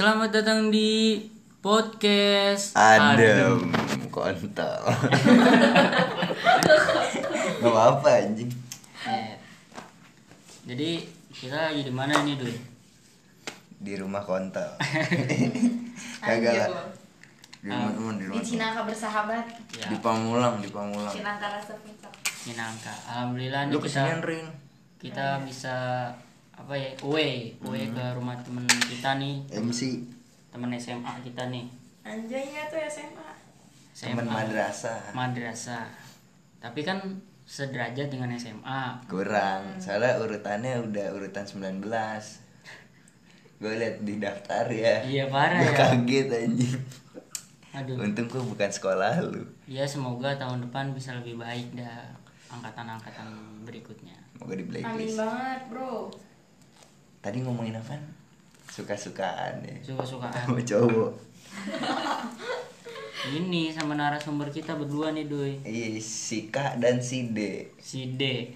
Selamat datang di podcast Adem kontol. Gak apa-apa anjing? Eh, Jadi kita lagi di mana nih Dul? Di rumah kontol. Kagak lah. Di rumah temen di di rumah. Temen. Cinangka bersahabat. Ya, Di Pamulang, di Pamulang. Cinangka rasa puncak. Minangka. Alhamdulillah nih Lu kesinian kita Rin? kita bisa apa ya? Away, away ke rumah temen kita nih, MC temen SMA kita nih. anjaynya tuh SMA Temen madrasah. Madrasah. Tapi kan sederajat dengan SMA. Kurang. Soalnya urutannya udah urutan 19 Gue liat di daftar ya. Iya parah Gue ya. kaget anjing. Aduh. Untung gue bukan sekolah lu. Ya semoga tahun depan bisa lebih baik dah angkatan-angkatan berikutnya. Semoga di amin blacklist banget bro Tadi ngomongin apa? Suka-sukaan ya Suka-sukaan. Sama cowok Ini sama narasumber kita berdua nih, Doi. Iya, si K dan si D Si D.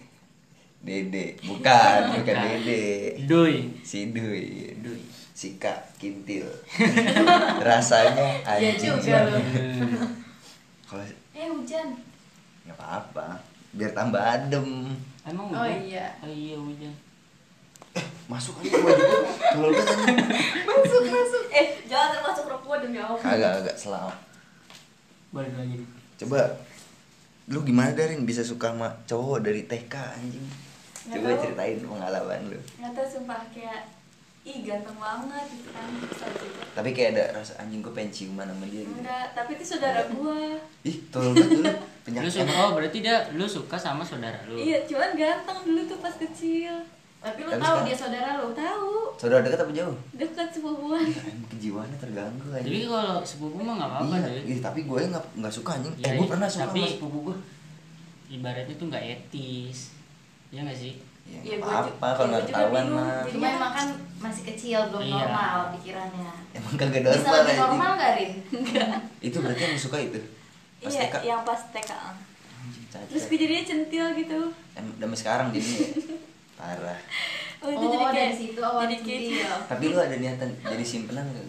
Dede Bukan, bukan Bukan. Dede Doi. Si Dui Doi. Si K Kintil Rasanya Iya anjing juga lo Kalau eh hujan nggak apa-apa Biar tambah adem Emang oh hujan? iya Oh iya hujan. Masuk aja gua juga Tolol banget anjing. masuk masuk eh jangan termasuk rokok demi allah Kagak, kagak selam Balik lagi. nih. Coba Lu gimana Darin bisa suka sama cowok dari TK anjing Nggak Coba tahu. ceritain pengalaman lu nggak tahu sumpah kayak ih ganteng banget gitu kan juga. Tapi kayak ada rasa anjing gue pengen ciuman sama dia gitu. enggak tapi itu saudara gua Ih, tolol banget lu Lu Penyakit suka, oh berarti dia lu suka sama saudara lu. iya cuman ganteng dulu tuh pas kecil tapi lu tahu sekarang- dia saudara lu tahu Saudara dekat apa jauh? dekat sepupuan kejiwaannya terganggu Jadi anjing kalau sepupu mah nggak apa-apa iya, deh. iya, tapi gue nggak nggak suka anjing. Iya, eh, gue pernah suka tapi- sama sepupu gue. Ibaratnya tuh nggak etis. Iya nggak sih? Ya, Iya, nggak gua ju- apa-apa kalau nggak ketahuan mah. Cuma emang kan masih kecil, belum Iya. normal pikirannya. Emang kagak Bisa normal lebih anjing. normal gak, Rin? Enggak. Itu berarti yang suka itu. Pas Iya, yang pas TK. Cacat. Terus gue jadinya centil gitu. Em, sampai sekarang jadinya. ya? Parah. Oh, itu Oh, jadi kayak dari situ awal jadi kayak centil. Tapi lu ada niatan jadi simpenan gak?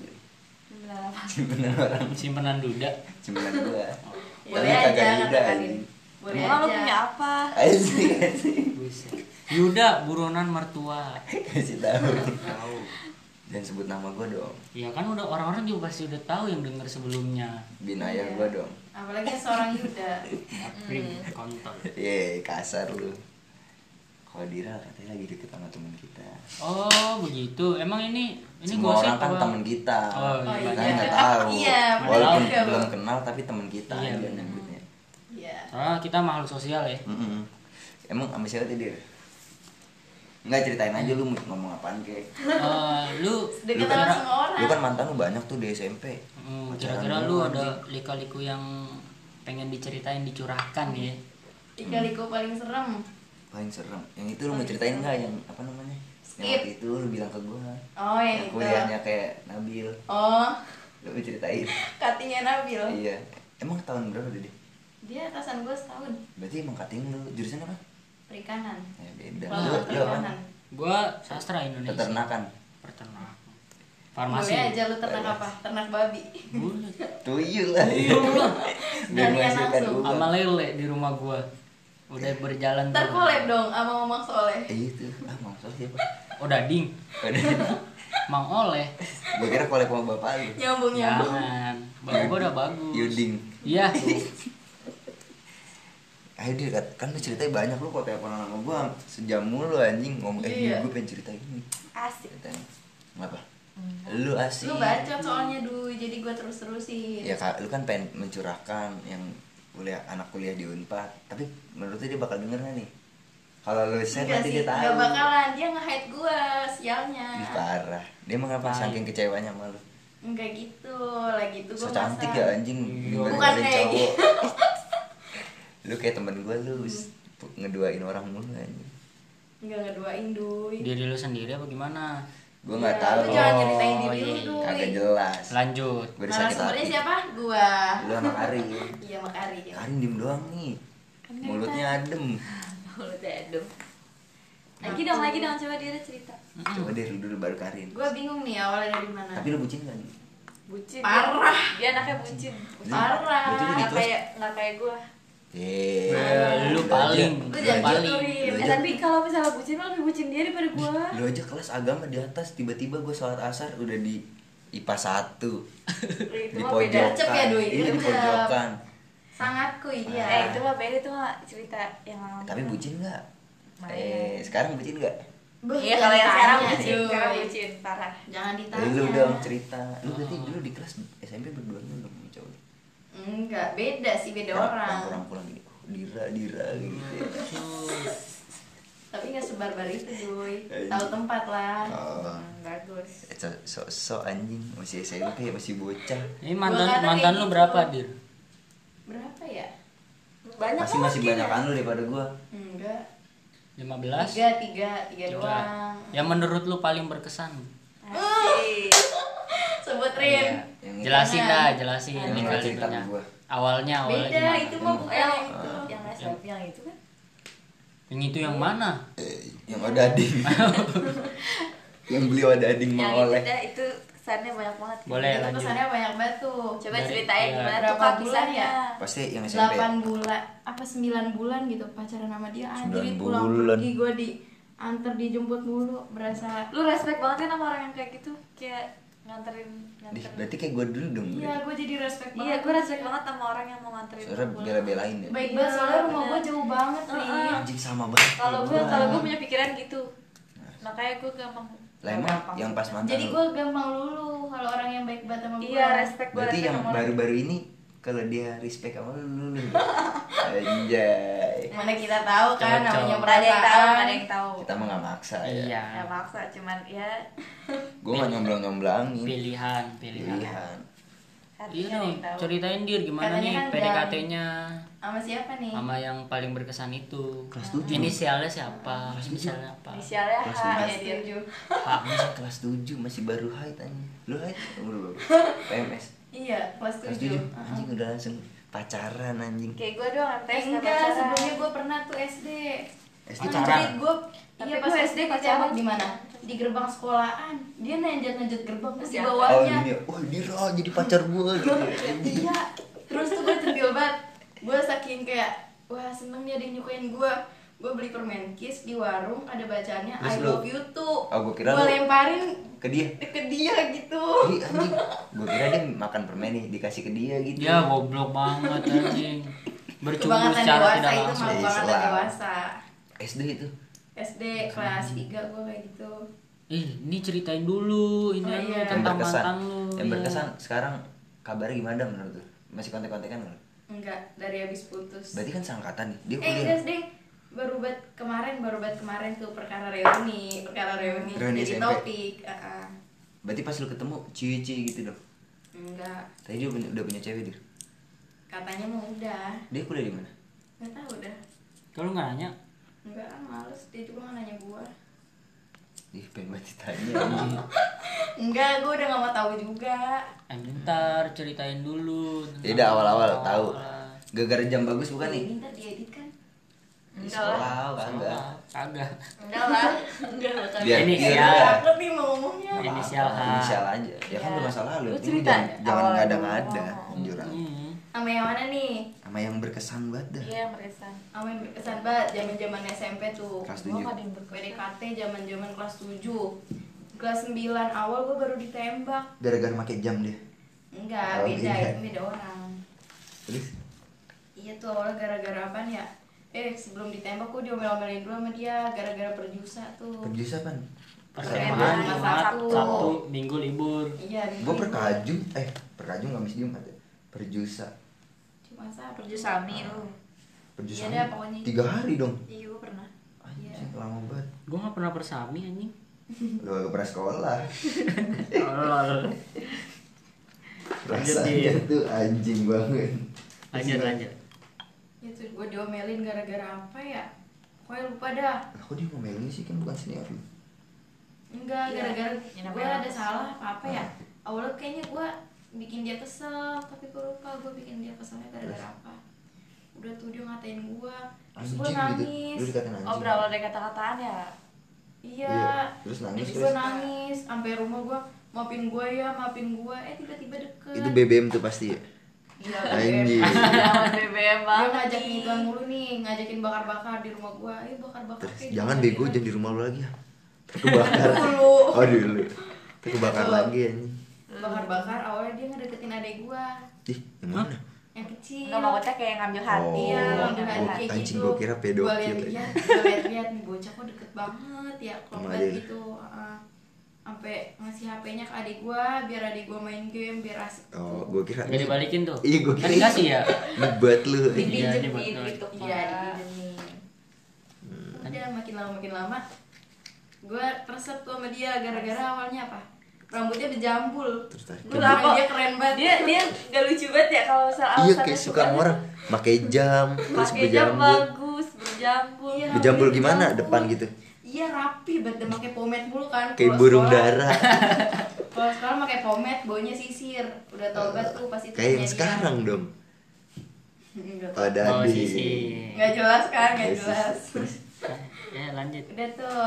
Apa? Simpenan orang. Simpenan duda. Simpenan gua. Boleh Tapi aja, anjing. Boleh aja. punya apa? Asik, asik. Yuda buronan mertua. Kasih tahu. Tahu. Dan sebut nama gue dong. Ya kan udah orang-orang juga pasti udah tahu yang denger sebelumnya. Bin ayah Iya. gue dong. Apalagi seorang Yuda. Prim kontol. Ye, kasar lu. Kalau Dira katanya lagi deket sama temen kita. Oh begitu. Emang ini ini Semua gosip orang kan apa? temen kita. Oh, Oh, iya. Kita iya. nggak tahu. Iya, Walaupun juga, belum kenal tapi temen kita Iya, aja bener. nyebutnya. Iya. Soalnya kita makhluk sosial ya. Mm-mm. Emang sama siapa tadi? Enggak ceritain aja lu mau ngomong apaan kek. Eh, lu Dekat kan- sama orang. Lu kan mantan lu banyak tuh di SMP. Hmm, kira-kira lu ada anjing. lika-liku yang pengen diceritain dicurahkan ya? Ika-liku paling serem. Paling serem. Yang itu lu mau ceritain nggak yang apa namanya? Yang Skip. waktu itu lu bilang ke gua. Oh, yang itu. kuliahnya kayak Nabil. Oh, Lu mau ceritain? cuttingnya Nabil. Iya. Emang tahun berapa Dede? Dia atasan gue setahun. Berarti emang cutting lu jurusan apa? Perikanan. Ya beda. Lu, perikanan. Gua sastra Indonesia. Peternakan. Peternak. Farmasi. Boleh aja lu ternak apa? Ternak babi. Tuyul lah. Biar Gantian menghasilkan uang. Sama lele di rumah gua. Udah berjalan Ntar tuh. collab dong sama Mamang Soleh. Eh itu. Ah, maksud siapa? Oh dading. Mang Oleh. Gua kira kolek sama bapak lu. Nyambung-nyambung. Jangan. Bapak gua udah bagus. Yuding. Iya. Ayo dia kan, kan lu ceritain banyak lu kok telepon sama gua sejam mulu anjing ngomong eh Iya. gue pengen cerita ini. Asik. Ceritain. Kenapa? Lu asik. Lu bacot soalnya dulu, jadi gue terus-terusin. Ya kak, lu kan pengen mencurahkan yang kuliah anak kuliah di Unpad, tapi menurutnya dia bakal denger nih? Kalau lu share nanti sih, dia tahu. enggak bakalan. Dia nge-hate gue, sialnya. Ih, parah. Dia mengapa Tai. saking kecewanya sama lu? Enggak gitu, lagi So gue cantik ya anjing. Ninggalin Bukan kayak cowok. gitu. lu kayak temen gue lu s- ngeduain orang mulu anjing. Enggak ngeduain duit. Diri lu sendiri apa gimana? Gue nggak Ya, tahu. Lu jangan ceritain Oh, diri iya, lu, iya. Duy. Kagak jelas. Lanjut. Gue disakit Narasumbernya hati. siapa? Gua. Lu sama Karin. Iya, Mak Ari. Karin diem doang nih. Kan Mulutnya adem. Mulutnya adem. lagi dong lagi dong coba dia cerita coba deh lu dulu baru Karin gue bingung nih awalnya dari mana tapi lu bucin kan bucin Parah. dia anaknya bucin parah nggak kayak nggak kayak gue eh lu paling Lu lu jangan paling. Lu eh, tapi kalau misalnya bucin lo lebih bucin dia daripada gue lu aja kelas agama di atas tiba-tiba gue sholat asar udah di IPA 1 itu di mah pojokan. Cep ya, Doi, iya di pojokan. Sangat kuy dia eh itu mah beda itu mah cerita yang lama tapi bucin nggak? Main. eh sekarang bucin nggak? Beuh, iya kalau yang sekarang bucin. Sekarang bucin parah. Jangan ditanya. lu dong cerita. Lu berarti dulu di kelas SMP berdua dong cowok enggak beda sih beda orang orang. pulang gini oh, dira dira gitu. Ya. tapi nggak sebarbar itu Joy. Tahu tempat lah. Oh. Bagus. Eh, so, so, so anjing. Masih SMP masih bocah. Ini mantan mantan lu gitu. berapa dir? Berapa ya? Banyak masih masih banyak lu daripada gua. Enggak. 15 tiga tiga tiga Tiga. doang. Yang menurut lu paling berkesan Asik. sebut Iya, itu. jelasin dah jelasin Yang ini lu kali cerita punya ke gua. awalnya awalnya beda gimana? itu mah yang yang itu yang yang itu kan yang itu yang mana Eh, yang ada ading yang beliau ada ading yang mau itu oleh dah itu kesannya banyak banget Boleh. itu lanjut. pesannya banyak banget tuh coba Dari- ceritain iya. gimana tuh Berapa kak bulan kisahnya ya? pasti yang SMP 8 bulan apa 9 bulan gitu pacaran sama dia anjir Sembilan pulang bulan. pergi gue di antar dijemput mulu berasa lu respect banget kan sama orang yang kayak gitu? Kayak nganterin Dih, nganterin. berarti kayak gua dulu dong iya gue jadi respect banget. iya gue respect banget sama orang yang mau nganterin Soalnya bela-belain ya. Baik Iya, banget soalnya rumah gue jauh banget nih anjing sama banget. Kalau kayak gue gua. kalau gue punya pikiran gitu. Makanya gue gampang lah emang yang pas mantan jadi gue gampang lulu kalau orang yang baik banget sama gue iya respect gue berarti respect yang sama orang. baru-baru ini kalau dia respect sama lu lu lu. Anjay. Mana kita tahu kan Cocok. namanya Nggak ada yang tahu ada perasaan yang tahu. Kita mah nggak maksa ya. Iya. Ya maksa cuman ya. Gue nggak nyomblang nyomblangin pilihan. Pilihan. Pilihan iya dong ceritain dir gimana Katanya nih kan PDKT-nya? sama siapa nih? Sama yang paling berkesan itu. Kelas tujuh. inisialnya siapa? Inisialnya apa? Inisialnya Kelas H kelas ya dia tujuh Pak masih kelas 7 masih baru haid anjing lu haid umur berapa? PMS iya kelas kelas tujuh. 7 anjing udah langsung pacaran anjing. Kayak gue doang Eh, tes enggak sebelumnya gue pernah tuh SD SD Oh, pacaran? jadi gue Tapi iya gua pas SD SD pacaran. di mana? Di gerbang sekolahan. Dia nenjat gerbang terus di Siapa? oh bawahnya ini wah Dira jadi pacar gue gitu. Iya. Terus tuh gue centil banget. Gue saking kayak wah seneng dia ada yang nyukain gue gue beli permen kiss di warung ada bacaannya Terus I lu- love you too Oh, gua kira gue lemparin ke dia. Ke dia gitu. Ih, anjing. Gue kira dia makan permen nih dikasih ke dia gitu. Dia goblok banget anjing. Bercumbu secara dewasa tidak itu langsung. malah Islam. kebangetan dewasa SD itu. SD kelas 3 gue kayak gitu. Ih ini ceritain dulu ini Oh, iya. yang tentang berkesan. mantan lu yang iya. berkesan sekarang kabarnya gimana menurut lu? Masih kontek-kontekan nggak? Enggak dari habis putus. Berarti kan seangkatan nih dia Eh kuliah. enggak ding baru buat kemarin baru buat kemarin tuh perkara reuni perkara reuni Reuni jadi SMP. topik ah, ah. berarti pas lu ketemu cici gitu dong enggak. Tadi dia punya- udah punya cewek dia katanya mau udah. Dia kuliah di mana? Nggak tahu udah. Kalau nggak nanya. Enggak males. Dia juga nggak nanya gua. Ih, pengen banget ditanya. Enggak gua udah nggak mau tahu juga. Eh bentar ceritain dulu udah awal-awal tahu. Ah. Gara-gara jam bagus bukan nih? ini ntar diedit kan Enggak lah. sekolah kagak. kagak enggak lah enggak bakal Biar Ini takut nih mau ngomongnya Inisial H. Inisial aja. Ya kan Ya. udah masa lalu. Lu cerita jangan, awal ngada-ngada dulu. anjuran. Hmm. sama yang mana nih Sama yang berkesan banget dah. iya berkesan sama yang berkesan banget zaman zaman SMP tuh Kelas Gua 7. nggak ada yang berkesan PDKT zaman zaman kelas 7 kelas 9 awal gua baru ditembak Gara-gara pakai jam dia. enggak Oh, beda beda. itu beda orang Terus Iya tuh awalnya gara-gara apaan ya? Eh sebelum ditembak gue diomel-omelin dulu sama dia gara-gara perjusa tuh. perjusa kan? perkemahan Perkemahan, Jumat Sabtu. Sabtu Minggu libur Iya. Gue perkajung, eh perkajung Kamis Jumat ya. Perjusa. Cuma Sabtu. perju sami lu Perjusa. Iya pokoknya. Tiga hari dong. iya gue pernah Anjing lama banget. gua nggak pernah persami anjing Lu gak pernah sekolah. Rasanya tuh anjing banget. lanjut lanjut Ya tuh gue diomelin gara-gara apa ya? Pokoknya lupa dah. Kok dia ngomelin sih kan bukan senior lu. Enggak, Iya, gara-gara yang gue ada salah apa apa ya? Awalnya kayaknya gue bikin dia kesel, tapi gue lupa gue bikin dia keselnya gara-gara apa. Udah tuh dia ngatain gue, terus gue gitu. nangis. Anjing. oh berawal dari kata-kataan ya iya Iya, terus nangis, gue terus? nangis sampai rumah gue maafin gue ya maafin gue eh tiba-tiba deket Itu BBM tuh pasti ya. Iya Anjir. BBM dia banget ngajakin nih. ituan mulu nih ngajakin bakar-bakar di rumah gue ayo bakar-bakar Terus kayak jangan bego rumah jangan di rumah lu lagi ya. Terkebakar. Dulu. Oh dulu. Terkebakar Betul. lagi anjing. bakar-bakar awalnya dia ngedeketin adek gue Ih, yang mana? yang kecil Nggak mau kayak ngambil hati Oh. Iya, ngambil hati kayak Anjing, gitu. gua kira pedofil. Gua liat-liat, gua liat-liat nih bocah kok deket banget ya, adek. gitu. Heeh. Sampai ngasih HP-nya ke adik gua biar adik gua main game biar asik. Oh, gua kira. Gak dibalikin tuh. Iya, gua Kan kira. dikasih ya. Ngebat lu. Iya, Dipinjemin gitu Iya, dipinjemin. Hmm. Udah makin lama makin lama gua resep tuh sama dia gara-gara awalnya apa? Rambutnya berjambul. Terus tarik. Gua Kenapa? dia keren banget. dia dia gak lucu banget ya kalau misal Iya, kayak suka sama orang pakai jam terus pakai jam berjambul. bagus berjambul Iya, Berjambul gimana? berjambul. Depan gitu. Iya rapi banget dan pakai pomade mulu kan. Kayak burung sekolah- dara. Kalau sekarang pakai pomade, baunya sisir. Udah tau banget tuh pasti Kayak yang sekarang dong. Enggak Oh. Oh, sisi. Nggak jelas kan, nggak jelas. Ya lanjut. Udah tuh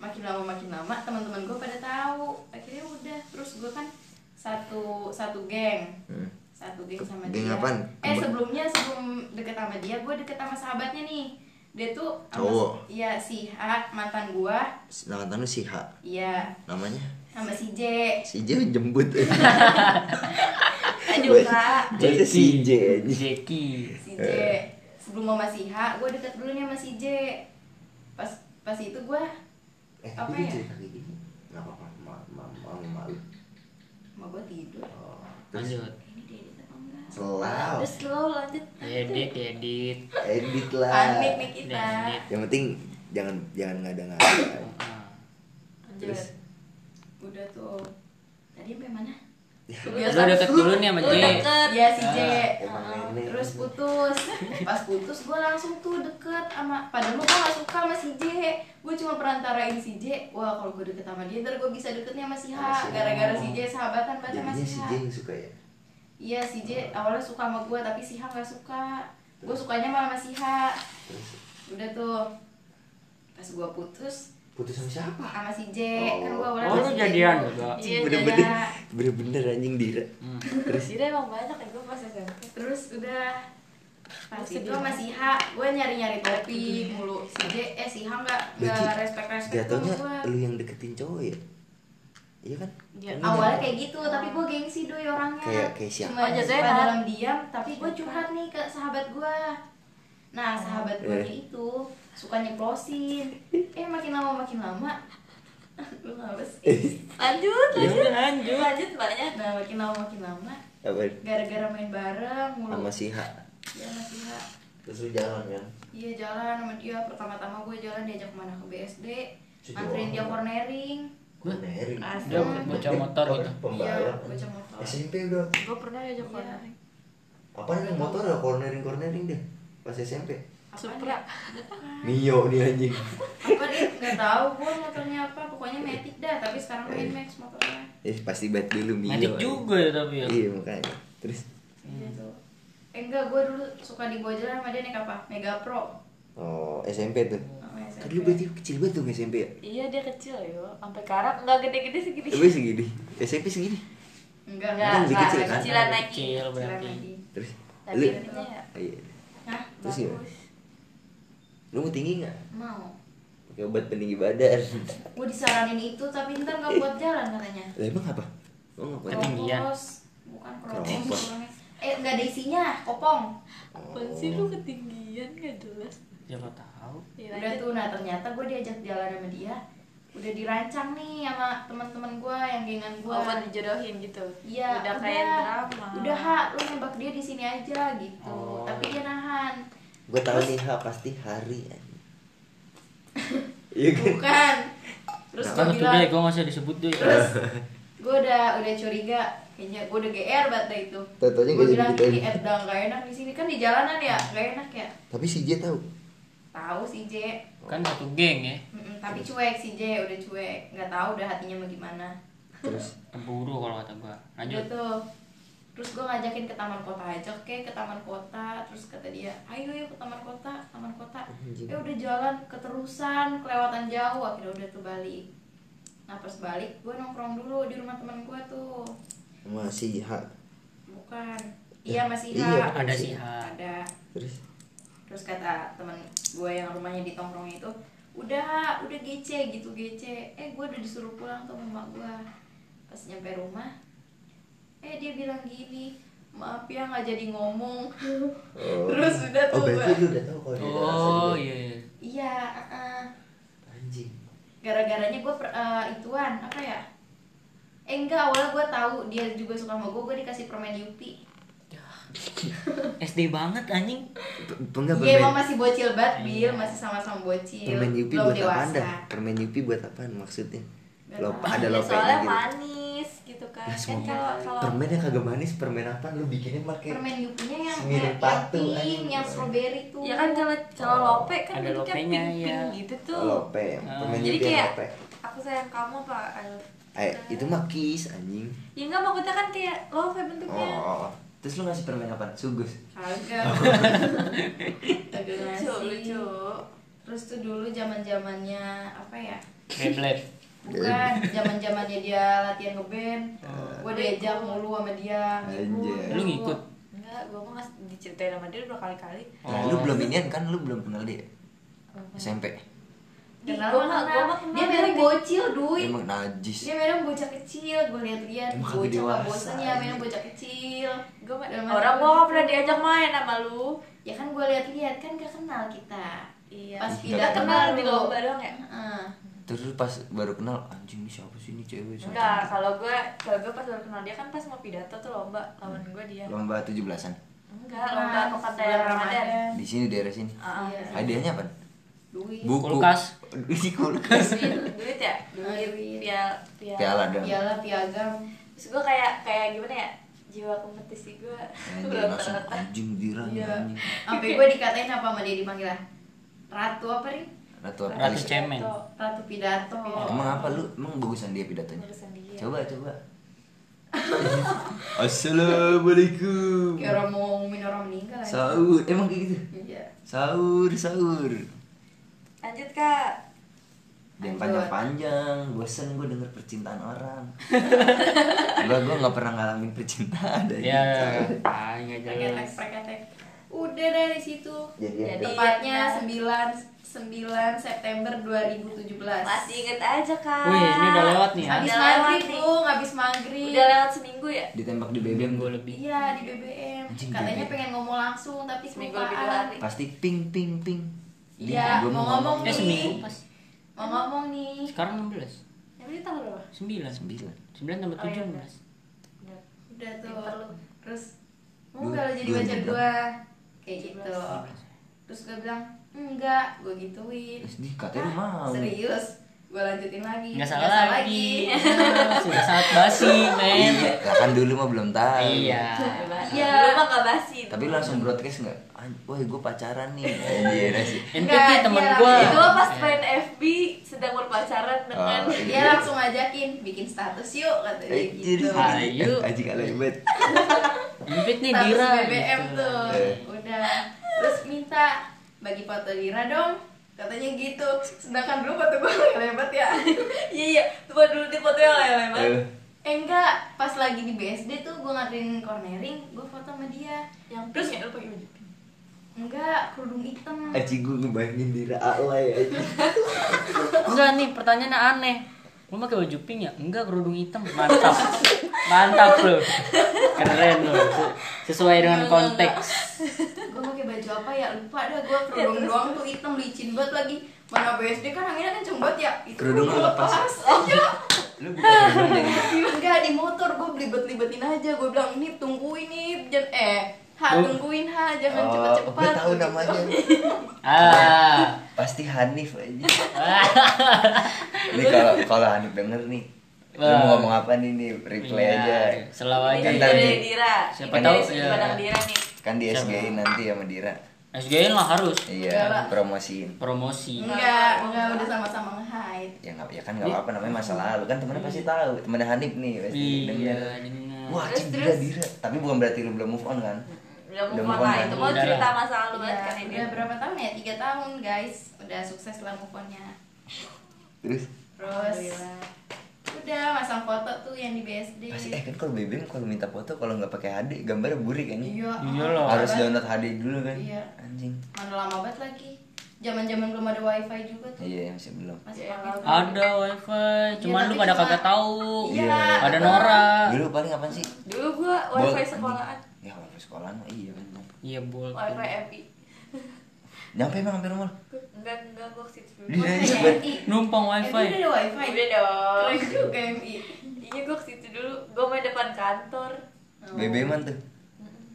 makin lama makin lama teman-teman gue pada tahu. Akhirnya udah terus gue kan satu satu geng. Hmm. Satu geng sama Geng dia. apaan? Eh sebelumnya sebelum deket sama dia, gue deket sama sahabatnya nih. Dia tuh sama- Cowok. Iya si H mantan gua. Nama lu si H. Iya Namanya sama si J. si J jembut. aduh kak Berarti si J. Jeki. si J sebelum sama si H gue deket dulu nih sama si J pas pas itu gue Eh, Apa ya? Enggak apa-apa, ma- ma- malu malu. sama gue tidur Oh, terus Lanjut. ini dia edit apa enggak selalu terus lo lanjut Edit, edit. edit lah. panik nih kita Edit. Yang penting jangan jangan ngada-ngada. Ah. Terus udah tuh tadi sampai mana Lu deket dulu nih sama Lu J. deket. Iya si J Heeh. nenek. terus putus pas putus gue langsung tuh deket sama padahal gue gak suka sama si J gue cuma perantarain si J wah kalau gue deket sama dia ntar gue bisa deketnya sama si H si gara-gara si J sahabatan banget sama si si H J yang suka ya. Iya si J. Awalnya suka sama gue tapi si H gak suka Gue sukanya malah sama si H Terus? Udah tuh. Pas gue putus. Putus sama siapa? sama si J. Oh. Kan gue awalnya Oh, lu si jadian juga? Iya Bener-bener jadian. bener-bener anjing Dira. Hmm. Terus? Dira emang banyak ya gue pas SMP Terus udah. Pas itu sama si H Gue nyari-nyari topik mulu. Si J eh si H gak, gak Berarti respect-respect jatuhnya gue lu yang deketin cowok ya? Iya kan? Iya. Lu Awalnya kayak gitu tapi gue gengsi doi orangnya Kayak- kayak siapa? Cuma Oh, jatuhnya suka enak. dalam diam Tapi gue curhat nih ke sahabat gue Nah sahabat gue Eh. itu suka nyeplosin Eh makin lama makin lama Lu ngapa sih? lanjut Ya lanjut lanjut. lanjut banyak Nah makin lama makin lama? Gara-gara main bareng mulu Sama si H. Iya masih ha Terus lu jalan kan? Iya jalan sama dia Pertama-tama gue jalan diajak ke mana ke BSD Si Anterin dia cornering Asli. Dia bocah motor gitu. Iya Pembalap. motor SMP udah. gue pernah diajak Iya. cornering Apa nih motor ada cornering cornering deh pas SMP. Supra. ya? Mio nih anjing. apa deh nggak tahu gue motornya apa pokoknya matic dah tapi sekarang main max motornya Eh pasti bat dulu Mio. Matic juga ya tapi ya. Iya makanya. Terus iya tuh eh enggak gue dulu suka dibawa jalan sama dia naik apa Mega Pro oh SMP tuh. Kan SMP. lu berarti kecil banget tuh SMP ya? iya dia kecil yo sampai karak nggak gede-gede segini Tapi segini. SMP segini. enggak Nggak, Kan lebih nggak, kecil kan? kecilan lagi kecil berarti. lagi. Terus tapi lu ya Iya. Hah? Terus gimana? bagus Lu mau tinggi nggak? mau Pakai obat peninggi badan. gue disaranin itu tapi ntar nggak buat jalan katanya Lah emang apa? Oh nggak apa? Ketinggian. Bukan kropos Keropos. eh nggak ada isinya kopong apa sih lu ketinggian gak jelas Siapa tahu. Ya, udah tuh nah ternyata gue diajak jalan sama dia udah dirancang nih sama teman-teman gue yang gengan gue oh buat dijodohin gitu Iya, udah kayak drama Udah hak, lu nembak dia di sini aja gitu. Oh. Tapi dia nahan. Gue tahu nih ha pasti hari. Iya kan? Bukan. Terus Nah, gue Kan bilang, gue nggak usah disebut deh. terus gue udah udah curiga. Kayaknya gue udah GR banget dah itu. Gue bilang jadi ini gitu. Edda gak enak di sini kan di jalanan ya, gak enak ya. Tapi si J tahu. Tahu si J, Kan satu geng ya. Mm-mm, tapi cuek si J udah cuek, nggak tahu udah hatinya mau gimana. Terus Cemburu kalau kata gua. Lanjut. tuh. terus gue ngajakin ke taman kota aja oke ke taman kota. Terus kata dia ayo yuk ke taman kota taman kota. Ya udah jalan keterusan kelewatan jauh. Akhirnya udah tuh balik. Nah pas balik gue nongkrong dulu di rumah teman gue tuh. Masih ha bukan. Iya masih Iya, Ha. ada sih, ada. Terus terus kata teman gue yang rumahnya di tongkrong itu udah udah gece gitu gece eh gue udah disuruh pulang sama mak gue. Pas nyampe rumah eh dia bilang gini maaf ya nggak jadi ngomong. Terus udah oh tuh berarti gua- lu udah tahu kalau dia oh iya iya. iya uh-uh. anjing. Gara-garanya gue ituan apa ya? Eh enggak awalnya gue tahu dia juga suka sama gue gue dikasih permen yupi SD banget anjing enggak iya emang masih bocil banget bil Iya. masih sama-sama bocil permen yupi belum buat apaan dewasa dah permen yupi buat apaan maksudnya tahu. ada lopenya soalnya gitu manis gitu kan Lah, kan kalau kalau permen yang kagak manis permen apa lu bikinnya pakai permen yupinya yang yang patu, pink anjing. yang strawberry tuh ya kan kalau kalau Oh. lope kan Ada bentuknya lopenya, pink pink ya. gitu tuh Oh, lope Ah. permen jadi yupi yang kayak lope aku sayang kamu pak eh itu mah kiss anjing ya enggak maksudnya kan kayak lope Oh, bentuknya oh, oh. Terus lu ngasih permen apa? Sugus. kagak kagak lucu ngasih lucu terus tuh dulu zaman zamannya apa ya Beyblade bukan zaman zamannya dia latihan ngeband Oh. gue diajak mulu sama dia. Lu ngikut? enggak gua mah diceritain sama dia udah kali-kali Nah, Oh. lu belum inian kan lu belum kenal dia. SMP. Kenal mah mah- gua kenal dia dari memang kecil. bocil duit Emang najis. dia memang bocah kecil gue lihat-lihat bocah dewasa, bosan ya memang bocah kecil gua mah- orang gua nggak gitu. pernah diajak main sama lu ya kan gue lihat-lihat kan gak kenal kita iya Pas pindah nggak kenal baru. di lomba doang ya Heeh. Terus pas baru kenal anjing ini siapa sih ini cewek siapa? enggak kalau gua kalau gua pas baru kenal dia kan pas mau pidato tuh lomba lawan gua dia Lomba 17-an. enggak lomba pekan daerah ramadan Di sini daerah sini. Iya. Hadiahnya apa? duit Buku. Kulkas. Ini kulkas. duit duit ya duit duit. piala piala Piala piala piagam terus gua kayak kayak gimana ya jiwa kompetisi gua Anjing langsung anjing dira Iya. anjing. sampai gue dikatain apa sama dia dipanggil ratu apa nih Ratu apa? Ratu cemen ratu pidato Emang apa lu? Emang bagusan dia pidatonya? Dia. Coba coba. Assalamualaikum. kayak orang mau ngumumin orang meninggal. Sahur. Emang kayak gitu? iya Sahur, sahur. lanjut kak Yang Lanjut. panjang-panjang, bosen gue denger percintaan orang. gue gue nggak pernah ngalamin percintaan. ya anjing. ah nggak jelas udah dari situ jadi Jadi- tepatnya. 9 9 September 2017 masih inget aja kak Wih, ini udah lewat nih ya? habis Udah lewat maghrib nih. bung habis maghrib udah lewat seminggu ya Ditembak di BBM gue lebih iya di BBM Anjing, katanya BBM. pengen ngomong langsung tapi seminggu lebih dua hari Pasti ping ping ping. Iya, mau ngomong eh nih. seminggu pas mau ngomong nih sekarang 16 yang ini tanggal berapa 9 Sembilan. 9 tambah Oh, iya, 17 bener. Bener. udah tuh terus mau Dua- nggak lo jadi pacar jam. gua kayak gitu 17. terus gue bilang enggak gue gituin Terus di katanya lu mau. serius gue lanjutin lagi nggak salah lagi sudah sangat basi men Iya, kan dulu mah belum tahu. iya Iya. lu mah gak basi Tapi lu langsung broadcast nggak? Woi, gue pacaran nih. Anjir sih. NPT Nggak, teman dia gua itu mah pas Ya. main FB sedang berpacaran dengan Oh, dia langsung ngajakin bikin status yuk katanya Anjir. gitu Ayo. Anjing kalau hebat. NPT nih status Dira BBM gitu. tuh Eh. udah terus minta bagi foto Dira dong katanya gitu. Sedangkan dulu foto gue lebat ya. Iya iya. Coba dulu di foto yang lain Eh, eh enggak. Pas lagi di BSD tuh gue nganterin cornering gue foto sama dia. Yang terus ya? lu pakai baju pink enggak kerudung hitam. Aji gue ngebayangin diri alay aja enggak nih pertanyaannya aneh lu pakai baju pink ya? Enggak kerudung hitam. Mantap. Mantap bro. Keren lo sesuai dengan konteks. gue pakai baju apa ya? Lupa dah gue kerudung doang tuh hitam licin banget lagi. Mana BSD kan anginnya kenceng banget ya? Itu Kerudung lu lepas. iya Lu buka kerudung jadi. enggak di motor gue belibet-libetin aja. Gue bilang nih tungguin nih jangan eh ha Oh. tungguin ha jangan Oh, cepet-cepet gue tahu Gitu. namanya. ah Pasti Hanif aja. Ini kalau kalau Hanif denger nih, lu mau ngomong apa nih nih? Reply Iya, aja. selalu ini aja Kan dari tadi- dari Dira Siapa tahu, ya. Dira nih Kan di? SGI nanti sama Dira. SGN lah harus Iya, Enggak promosiin. promosi enggak enggak udah sama-sama nge-hide Ya nggak, ya kan nggak apa-apa namanya masa lalu kan temennya pasti tahu. Temennya Hanif nih pasti iya denger. wah? Dira Dira tapi bukan berarti lu belum move on kan Udah move on move on. lah itu mau cerita lah. masa lalu banget Iya, kan ini. udah berapa tahun ya? Tiga tahun guys. Udah sukses lah move on-nya. Terus? Terus udah masang foto tuh yang di BSD pasti eh kan kalau BBM kalau minta foto kalau nggak pakai HD gambarnya burik kan? Iya Iya loh. harus banget. download HD dulu kan? Iya. anjing. Mana lama banget lagi. Zaman zaman belum ada wifi juga tuh. Iya masih belum. Masih Iya, pakai Ada wifi, cuman tapi lu pada cuma- kagak tahu. Iya. Ada Nora. dulu paling apa sih? Dulu gua wifi sekolahan sekolahan mah iya kan Iya, bol. wifi MI nyampe emang hampir rumah? Enggak enggak gua ke situ dulu. Numpang wifi. udah ada wifi. Udah dong. Keren juga MI iya gua ke situ dulu gua main depan kantor. BBM tuh.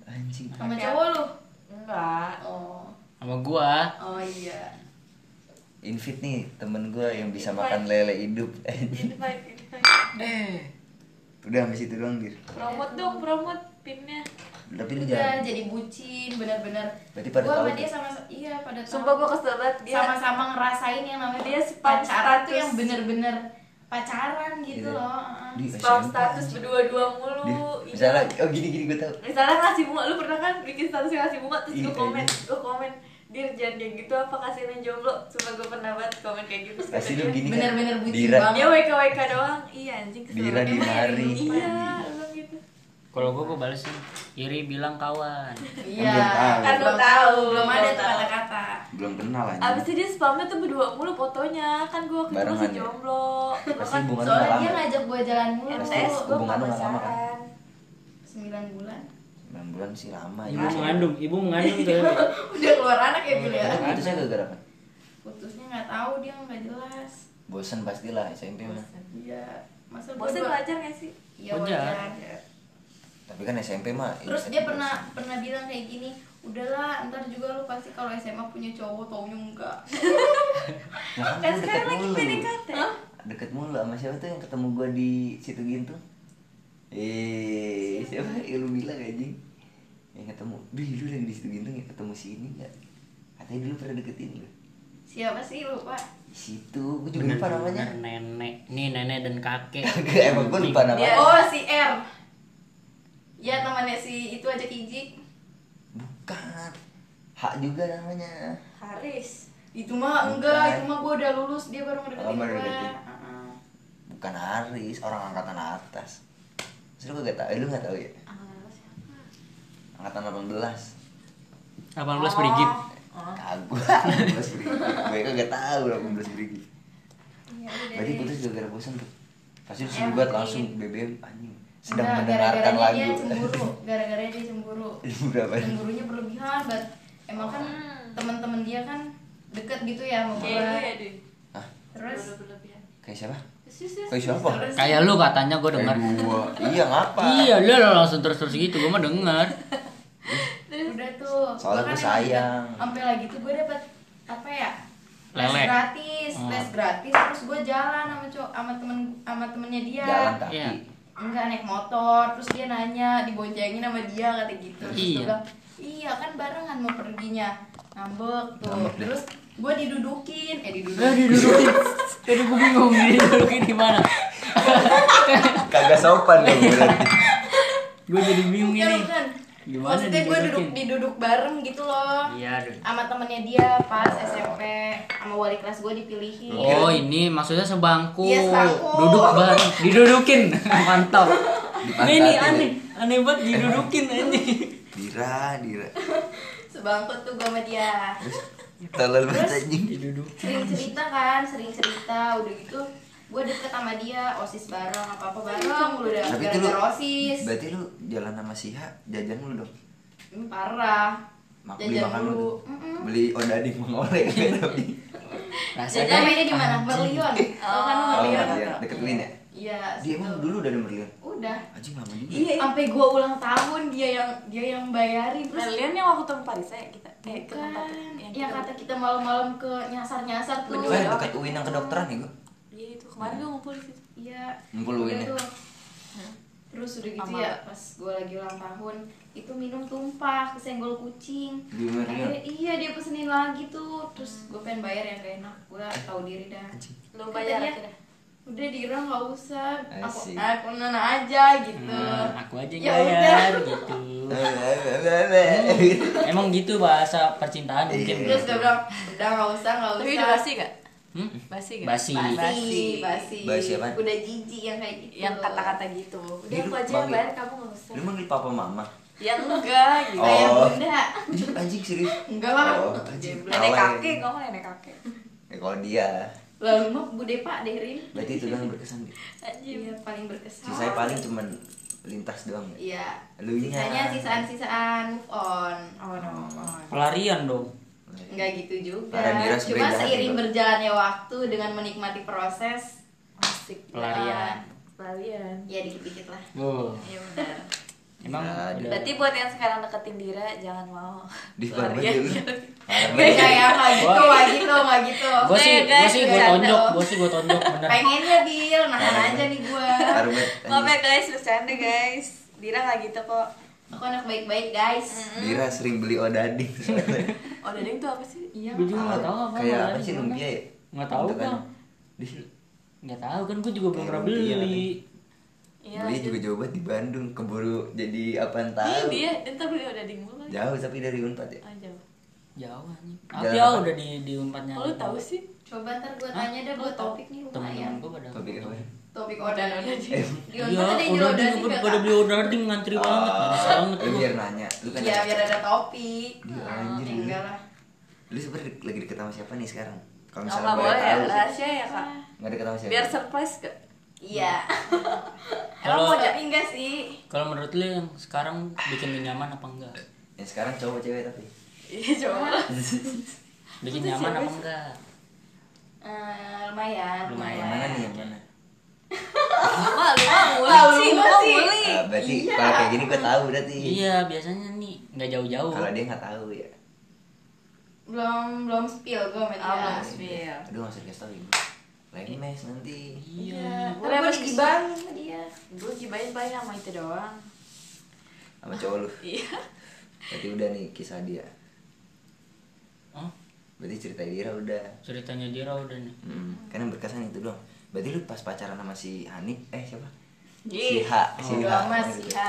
Anjing. Sama cowok lu? Enggak. Oh. Sama gua. oh iya. Invite nih temen gue yang bisa Invite. makan lele hidup. Invite invite. Eh. udah sampai situ doang dir promote dong promote pinnya tapi lu jangan jadi bucin bener-bener Berarti pada gua sama dia sama iya pada tahu. sumpah gua kesel banget dia sama-sama ngerasain yang namanya Dia pacaran tuh yang bener-bener pacaran gitu Iya. loh Heeh. di spam status berdua-dua mulu Dia, iya. misalnya oh gini gini gue tau misalnya ngasih bunga lu pernah kan bikin status ngasih bunga terus Iya, gue komen iya. gue komen dia jangan kayak gitu apa kasihin yang jomblo sumpah gue pernah banget komen kayak gitu Terus kata lu gini Bener-bener kan bucin banget. dia wk wk doang iya anjing kesel Dira banget. di mari. iya Kalau gua gua balesin. Iri bilang kawan. iya. Belum tahu. Kan belum tahu, belum ada belum tuh kata-kata belum kenal abis anjing itu dia spamnya tuh berdua mulu fotonya. Kan gue waktu itu masih ya? jomblo. Pasti kan hubungan lu soalnya nggak dia lama ngajak gua jalan mulu. MTS gue Hubungan lu nggak lama, kan? sembilan bulan. 9 bulan sih lama Ibu ya mengandung, ibu mengandung tuh. udah keluar anak ya Bil ya? Putusnya gara-gara apa? Putusnya nggak tahu dia nggak jelas. Bosan pastilah SMP mah. Iya. Masa dua- belajar gak sih? Iya Wajar. Tapi kan SMP mah terus dia pernah pernah bilang kayak gini udahlah ntar juga lu pasti kalau SMA punya cowok taunya enggak. Nah, kan sekarang lagi mulu. PDKT. Deket mulu sama siapa tuh yang ketemu gua di situ gitu? Eh siapa? Yang lu bilang anjing. Yang ketemu. Duh lu lagi di situ gitu ya ketemu si ini nggak katanya dulu pernah deketin lu. Siapa sih? Lupa. Di situ. Gua juga lupa namanya. Nenek. Nih nenek dan kakek. Emang gua lupa namanya. Oh si R ya temannya si itu aja Kiji. Bukan. Hak juga namanya. Haris. Itu mah Bukan. enggak itu mah gua udah lulus dia baru Oh, ngedeketin baru gua. deketin. Heeh. bukan Aris orang angkatan atas. Terus lu gak tau, eh, lu gak tau ya? Angkatan 18 18 berigit. Kagak, 18 berigit Gue kagak tau 18 berigit Iya, udah Berarti putus gara-gara bosan tuh. Pasti banget mungkin. langsung BBM anjing Sedang Enggak, mendengarkan gara-garanya lagu dia cemburu gara-gara dia cemburu Berapa? cemburunya berlebihan banget emang kan teman-teman dia kan deket gitu ya sama lu ya Hah? terus Kayak siapa? Kayak siapa? Kayak lu katanya gua dengar. Iya ngapa? Iya, lu langsung terus-terus gitu, gua mah denger. udah tuh Soalnya gua emang sayang. sampai lagi tuh gue dapet apa ya les Lele. gratis Hmm. les gratis terus gue jalan sama cowok sama temen sama temennya dia Jalan kaki Iya. Enggak naik motor terus dia nanya diboncengin sama dia kata gitu terus Iya. gue bilang iya kan barengan mau perginya ngambek tuh Ngambek terus gue didudukin eh Eh, didudukin didudukin. Jadi gua bingung didudukin di mana. Kagak sopan lu berarti Gua jadi bingung Bukan, ini. bukan. Gimana Maksudnya gue duduk diduduk bareng gitu loh. Iya, Dud. sama temennya dia pas SMP sama wali kelas gue dipilihin. Oh ini maksudnya sebangku, Iya, sebangku. duduk bareng, didudukin, mantap. Dipantatin. Ini nih aneh, aneh banget didudukin anjing. Dira, Dira. Sebangkut tuh gue sama dia. Tolol banget anjing. Sering cerita kan sering cerita udah gitu gue deket sama dia osis bareng apa apa bareng mulu udah Tapi itu lu osis. Berarti lu jalan sama Siha Jajan lu dong? Hmm, parah. Mak beli makan lu dulu tuh. Mm-mm. Beli odading mengoleh kan tapi jajan namanya di mana? Merlion? Oh kan Oh, Merlion? Iya, deket Win ya? iya Dia emang dulu udah ada Merlion? Udah. Anjing lama juga. Iya sampai gue ulang tahun dia yang dia yang bayarin. Terus Kalian yang waktu ketemu Paris ya? Kita eh ke tempat Bukan. yang yang kita- kata kita malam-malam ke nyasar-nyasar tuh. Bukan dekat UIN yang kedokteran ya gua Iya itu. Kemarin gue ngumpul di situ. iya. Ngumpul udah ya? tuh. terus udah gitu Sama. ya pas gue lagi ulang tahun itu minum tumpah kesenggol kucing. Akhirnya, iya dia pesenin lagi tuh. Terus gue pengen bayar yang gak enak. Gue tahu diri dah. Kata bayar dia, akhirnya. udah Dira nggak usah. Aku Asik. aku nana aja gitu. Hmm, aku aja Ya bayar gitu. Emang gitu bahasa percintaan mungkin. Terus gue bilang udah nggak usah nggak usah. Tapi udah basi gak? Hmm? Basi gak? Basi. basi basi Basi apaan? udah jijik yang kayak gitu Yang kata-kata gitu Udah Dia aku aja yang bayar kamu gak usah Lu manggil papa mama? Ya enggak gitu kayak Oh. bunda Ih, Anjing serius? enggak lah Oh, anjing. Nenek kakek, kamu nenek kakek Ya kalau dia, lalu mah bude pak deh Rin berarti itu doang yang berkesan. Bi. iya paling berkesan Sisanya paling cuman lintas doang ya. iya Lu nya. sisanya sisaan-sisaan move on Oh no, oh. pelarian dong Enggak gitu juga. Cuma seiring juga. berjalannya waktu dengan menikmati proses, Asik pelarian Pelarian ya dikit-dikit lah. oh Iya benar emang Nah, udah Berarti buat yang sekarang deketin Dira jangan mau Di bar Pelarian. aja lu. Enggak ya, enggak gitu, enggak gitu, enggak gitu. gue sih gue guys, sih gue tonjok gue sih gue tonjok bener Pengennya Bil, nahan aja nih gua. Armet. Maaf ya guys, bercanda guys Dira gak gitu kok Aku anak baik-baik, guys. Dira sering beli odading. Oh dading tuh apa sih? Iya. gue juga nggak tahu apa Kayak apa sih lumpia ya? nggak tahu kan Di nggak tahu kan gue juga belum pernah beli Iya beli juga jauh banget di Bandung, keburu jadi apaan Ih, tahu. dia, entar beli dading mulu Jauh tapi dari Unpad ya. Ah, jauh jauh anjing ya apa? udah di di umpatnya Oh, lu tahu sih? Coba ntar gua Hah? tanya deh buat topik nih lumayan. gue pada Topik apa? Topik order Udah, udah. Di Iya, yang udah order di juga. pada beli order ding ngantri banget, manis banget Lu gua. biar nanya, lu kan Iya, biar ada topik. Iya, Nah, anjir, lu. enggak lah. Lu sebenernya lagi deket sama siapa nih sekarang? Kalau Oh, misalnya nggak boleh ya, tahu. rahasia ya kak Nggak deket sama siapa? Biar surprise gak? Iya. Emang Kalau- mau jadi enggak sih. Kalau menurut lu yang sekarang bikin lu nyaman apa enggak? Ya sekarang cowok cewek tapi. Iya coba Bikin nyaman apa enggak? Eh, lumayan, Lumayan. Yang mana nih yang mana? Wah lu mah muli Tahu sih, lu muli Ah, berarti Iya. kalau kayak gini gue tahu berarti. Iya, biasanya nih nggak jauh-jauh. Kalau dia nggak tahu ya. Belum belum spill gua sama dia. Ah, belum spill. Aduh nggak usah dikasih tahu ibu. Lagi mes nanti. Iya. Gue Udah, gue digibahin sama dia. Gue gibain paling sama itu doang Sama cowok lu. Iya Berarti udah nih kisah dia. Oh, Berarti cerita Dira udah. ceritanya dia udah nih. Hmm, yang berkesan itu doang. Berarti lu pas pacaran sama si Hanif, eh siapa? Si H, si Oh, H. sama si H.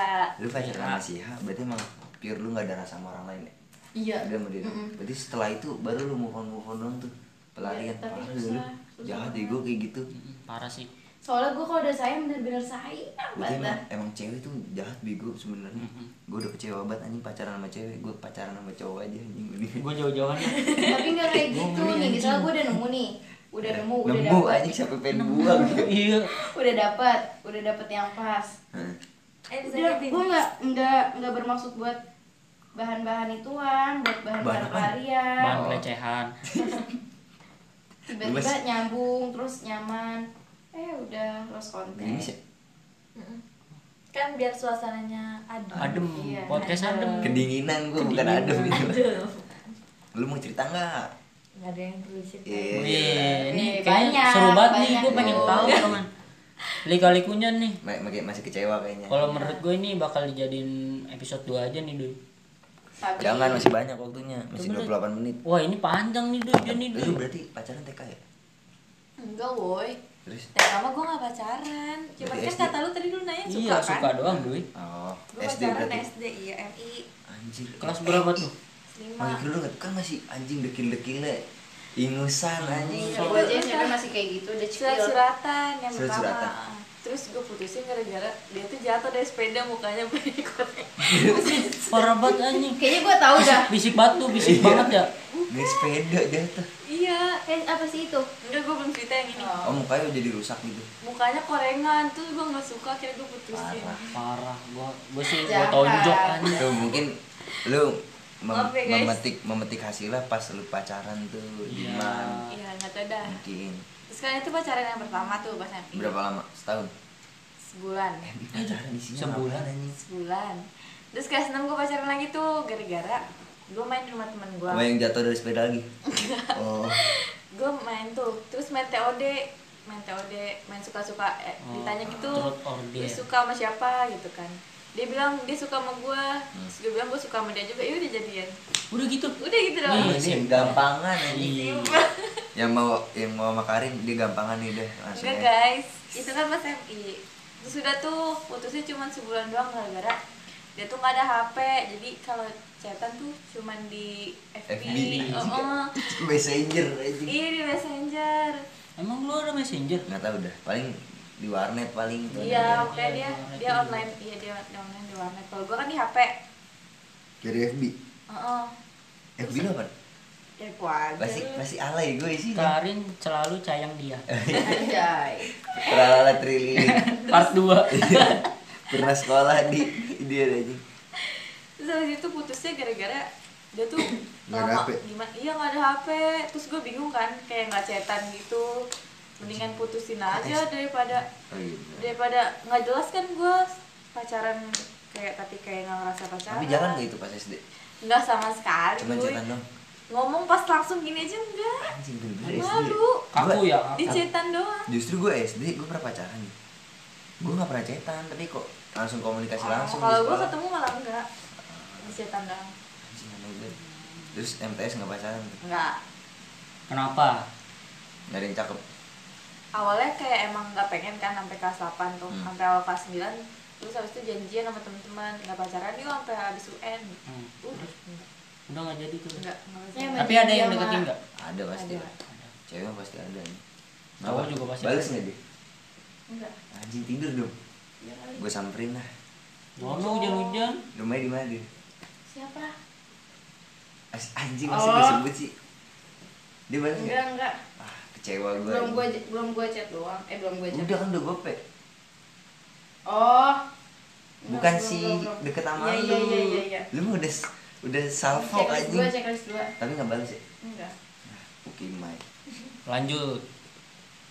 Lu pacaran sama si H, berarti emang pure lu gak ada rasa sama orang lain ya? Iya. Udah sama dia. Mm-mm. Berarti setelah itu baru lu move on move on doang tuh. Pelarian. Tapi Parah lu. Jahat deh gue kayak gitu. Mm, Parah sih. Soalnya gue kalau udah sayang bener-bener sayang Berarti banget. emang, emang cewek tuh jahat bego sebenarnya. Gue udah kecewa banget anjing pacaran sama cewek. Gue pacaran sama cowok aja anjing. Gue jauh-jauhan ya. Tapi nggak kayak gitu nih. Misalnya gue udah nemu nih, udah nemu, udah Nemu dapet, anjing siapa pengen buang. Iya. udah dapat, udah dapet yang pas. Eh Udah, gue nggak nggak nggak bermaksud buat bahan-bahan ituan, buat Bahan bahan-bahan pelarian. Bahan Oh. pelecehan. Tiba-tiba nyambung, terus nyaman. Eh udah lost konten. Gini sih. Mm-mm. Kan biar suasananya adem Adem, Iya, podcast adem. Kedinginan gue bukan adem gitu. Lu mau cerita nggak? Gak ada yang perlu Iya. Wih, ini Eh, kayaknya banyak, seru banget nih. banyak Gue pengen tuh. tahu teman. Lika-likunya nih. Ma- Masih masih kecewa kayaknya. Kalau menurut gue ini bakal dijadiin episode 2 aja nih, Duy. Tapi- Jangan masih banyak waktunya, masih Bener. 28 menit. Wah, ini panjang nih, Duy. Dia nih, Lu Duy. berarti pacaran TK ya? Enggak woi Terus? TK mah gue gak pacaran Cuma kan SD? kata lu tadi lu nanya suka Iya, kan suka doang, Duy. Oh, Gue SD pacaran berarti. SD iya MI Anjir. Kelas Eh, berapa tuh? Lima Manggil dulu nggak? Kan masih anjing dekil-dekilnya. Ingusan anjing. Iya, gue aja SMP masih kayak gitu, udah cipil. surat-suratan yang Surat-suratan. pertama terus gue putusin gara-gara dia tuh jatuh dari sepeda mukanya banyak korek Parah banget anjing. Kayaknya gue tahu dah. Bisik batu, bisik Iya. banget ya. Naik sepeda jatuh. iya Eh, apa sih itu? enggak gue belum cerita yang ini Oh, mukanya udah jadi rusak gitu. mukanya korengan terus gue nggak suka akhirnya gue putusin Parah. Parah. Gua gua sih Jahat. tonjok anjing. Tuh mungkin lu mem- Maaf ya, guys. memetik memetik hasilnya pas lu pacaran tuh Iya. gimana? iya nggak tahu dah Mungkin terus kan itu pacaran yang pertama tuh pas MI berapa lama? Setahun. sebulan Eh, pacaran di sini Sebulan. anjing. sebulan terus kelas 6 gue pacaran lagi tuh gara-gara gue main di rumah temen gue Sama yang jatuh dari sepeda lagi. Oh. gue main tuh terus main TOD main TOD main suka-suka eh, Oh, ditanya gitu dare. suka sama siapa gitu kan dia bilang dia suka sama gue terus gue bilang gue suka sama dia juga ya udah jadian Udah gitu. udah gitu doang Iya. Ini yang gampangan anjing. Iya. yang mau yang mau sama Karin dia gampangan nih deh langsung Enggak ya. guys, itu kan pas MI Terus udah tuh putusnya cuma sebulan doang gara-gara dia tuh nggak ada HP Jadi kalau chatan tuh cuman di FB, FB. Heeh. messenger aja Iya di messenger Emang lu ada messenger? nggak tahu dah paling di warnet paling Iya, makanya dia dia online, iya dia, dia online di warnet. Kalau gua kan di HP. dari FB Heeh. FB lu apa Ya aja. masih masih alay gue isinya Karin selalu sayang dia. Anjay. Terlalu triliun Part 2. pernah sekolah di dia aja Terus habis itu putusnya gara-gara dia tuh Nggak ada HP? gimana iya nggak ada HP terus gue bingung kan kayak nggak cetan gitu mendingan putusin aja daripada oh iya. daripada nggak jelas kan gue pacaran kayak tapi kayak nggak ngerasa pacaran. Tapi jalan nggak itu pas SD nggak sama sekali cuma gue cetan dong. Ngomong pas langsung gini aja enggak anjing malu. Kaku ya. di cetan doang. Justru gue SD gue pernah pacaran. Gue nggak pernah cetan tapi kok langsung komunikasi langsung Oh, kalau di gue ketemu malah enggak di cetan doang. Anjing aneh banget. Terus MTS nggak pacaran? Enggak Kenapa? nggak ada yang cakep awalnya kayak emang nggak pengen kan sampai kelas 8 tuh Hmm. sampai awal kelas 9 terus habis itu janjian sama teman-teman nggak pacaran yuk sampai habis UN Hmm. udah Udah nggak jadi tuh. enggak enggak Ya. Tapi ada yang deketin nggak? ada pasti Ada. lah cewek pasti ada nih Cowok juga pasti balas ada. nggak dia enggak anjing tidur dong ya gue samperin lah Mana hujan-hujan? rumahnya di mana dia siapa As- anjing masih Oh. disebut sih dia balas nggak enggak enggak ah kecewa gue belum gua belum gua chat doang eh belum gua chat udah kan udah gope oh bukan Belum, si belum, belum. deket sama Iya, lu iya, iya, iya, iya. lu mah udah udah salvo dua dua tapi nggak balas ya enggak Oke, Mai. Lanjut.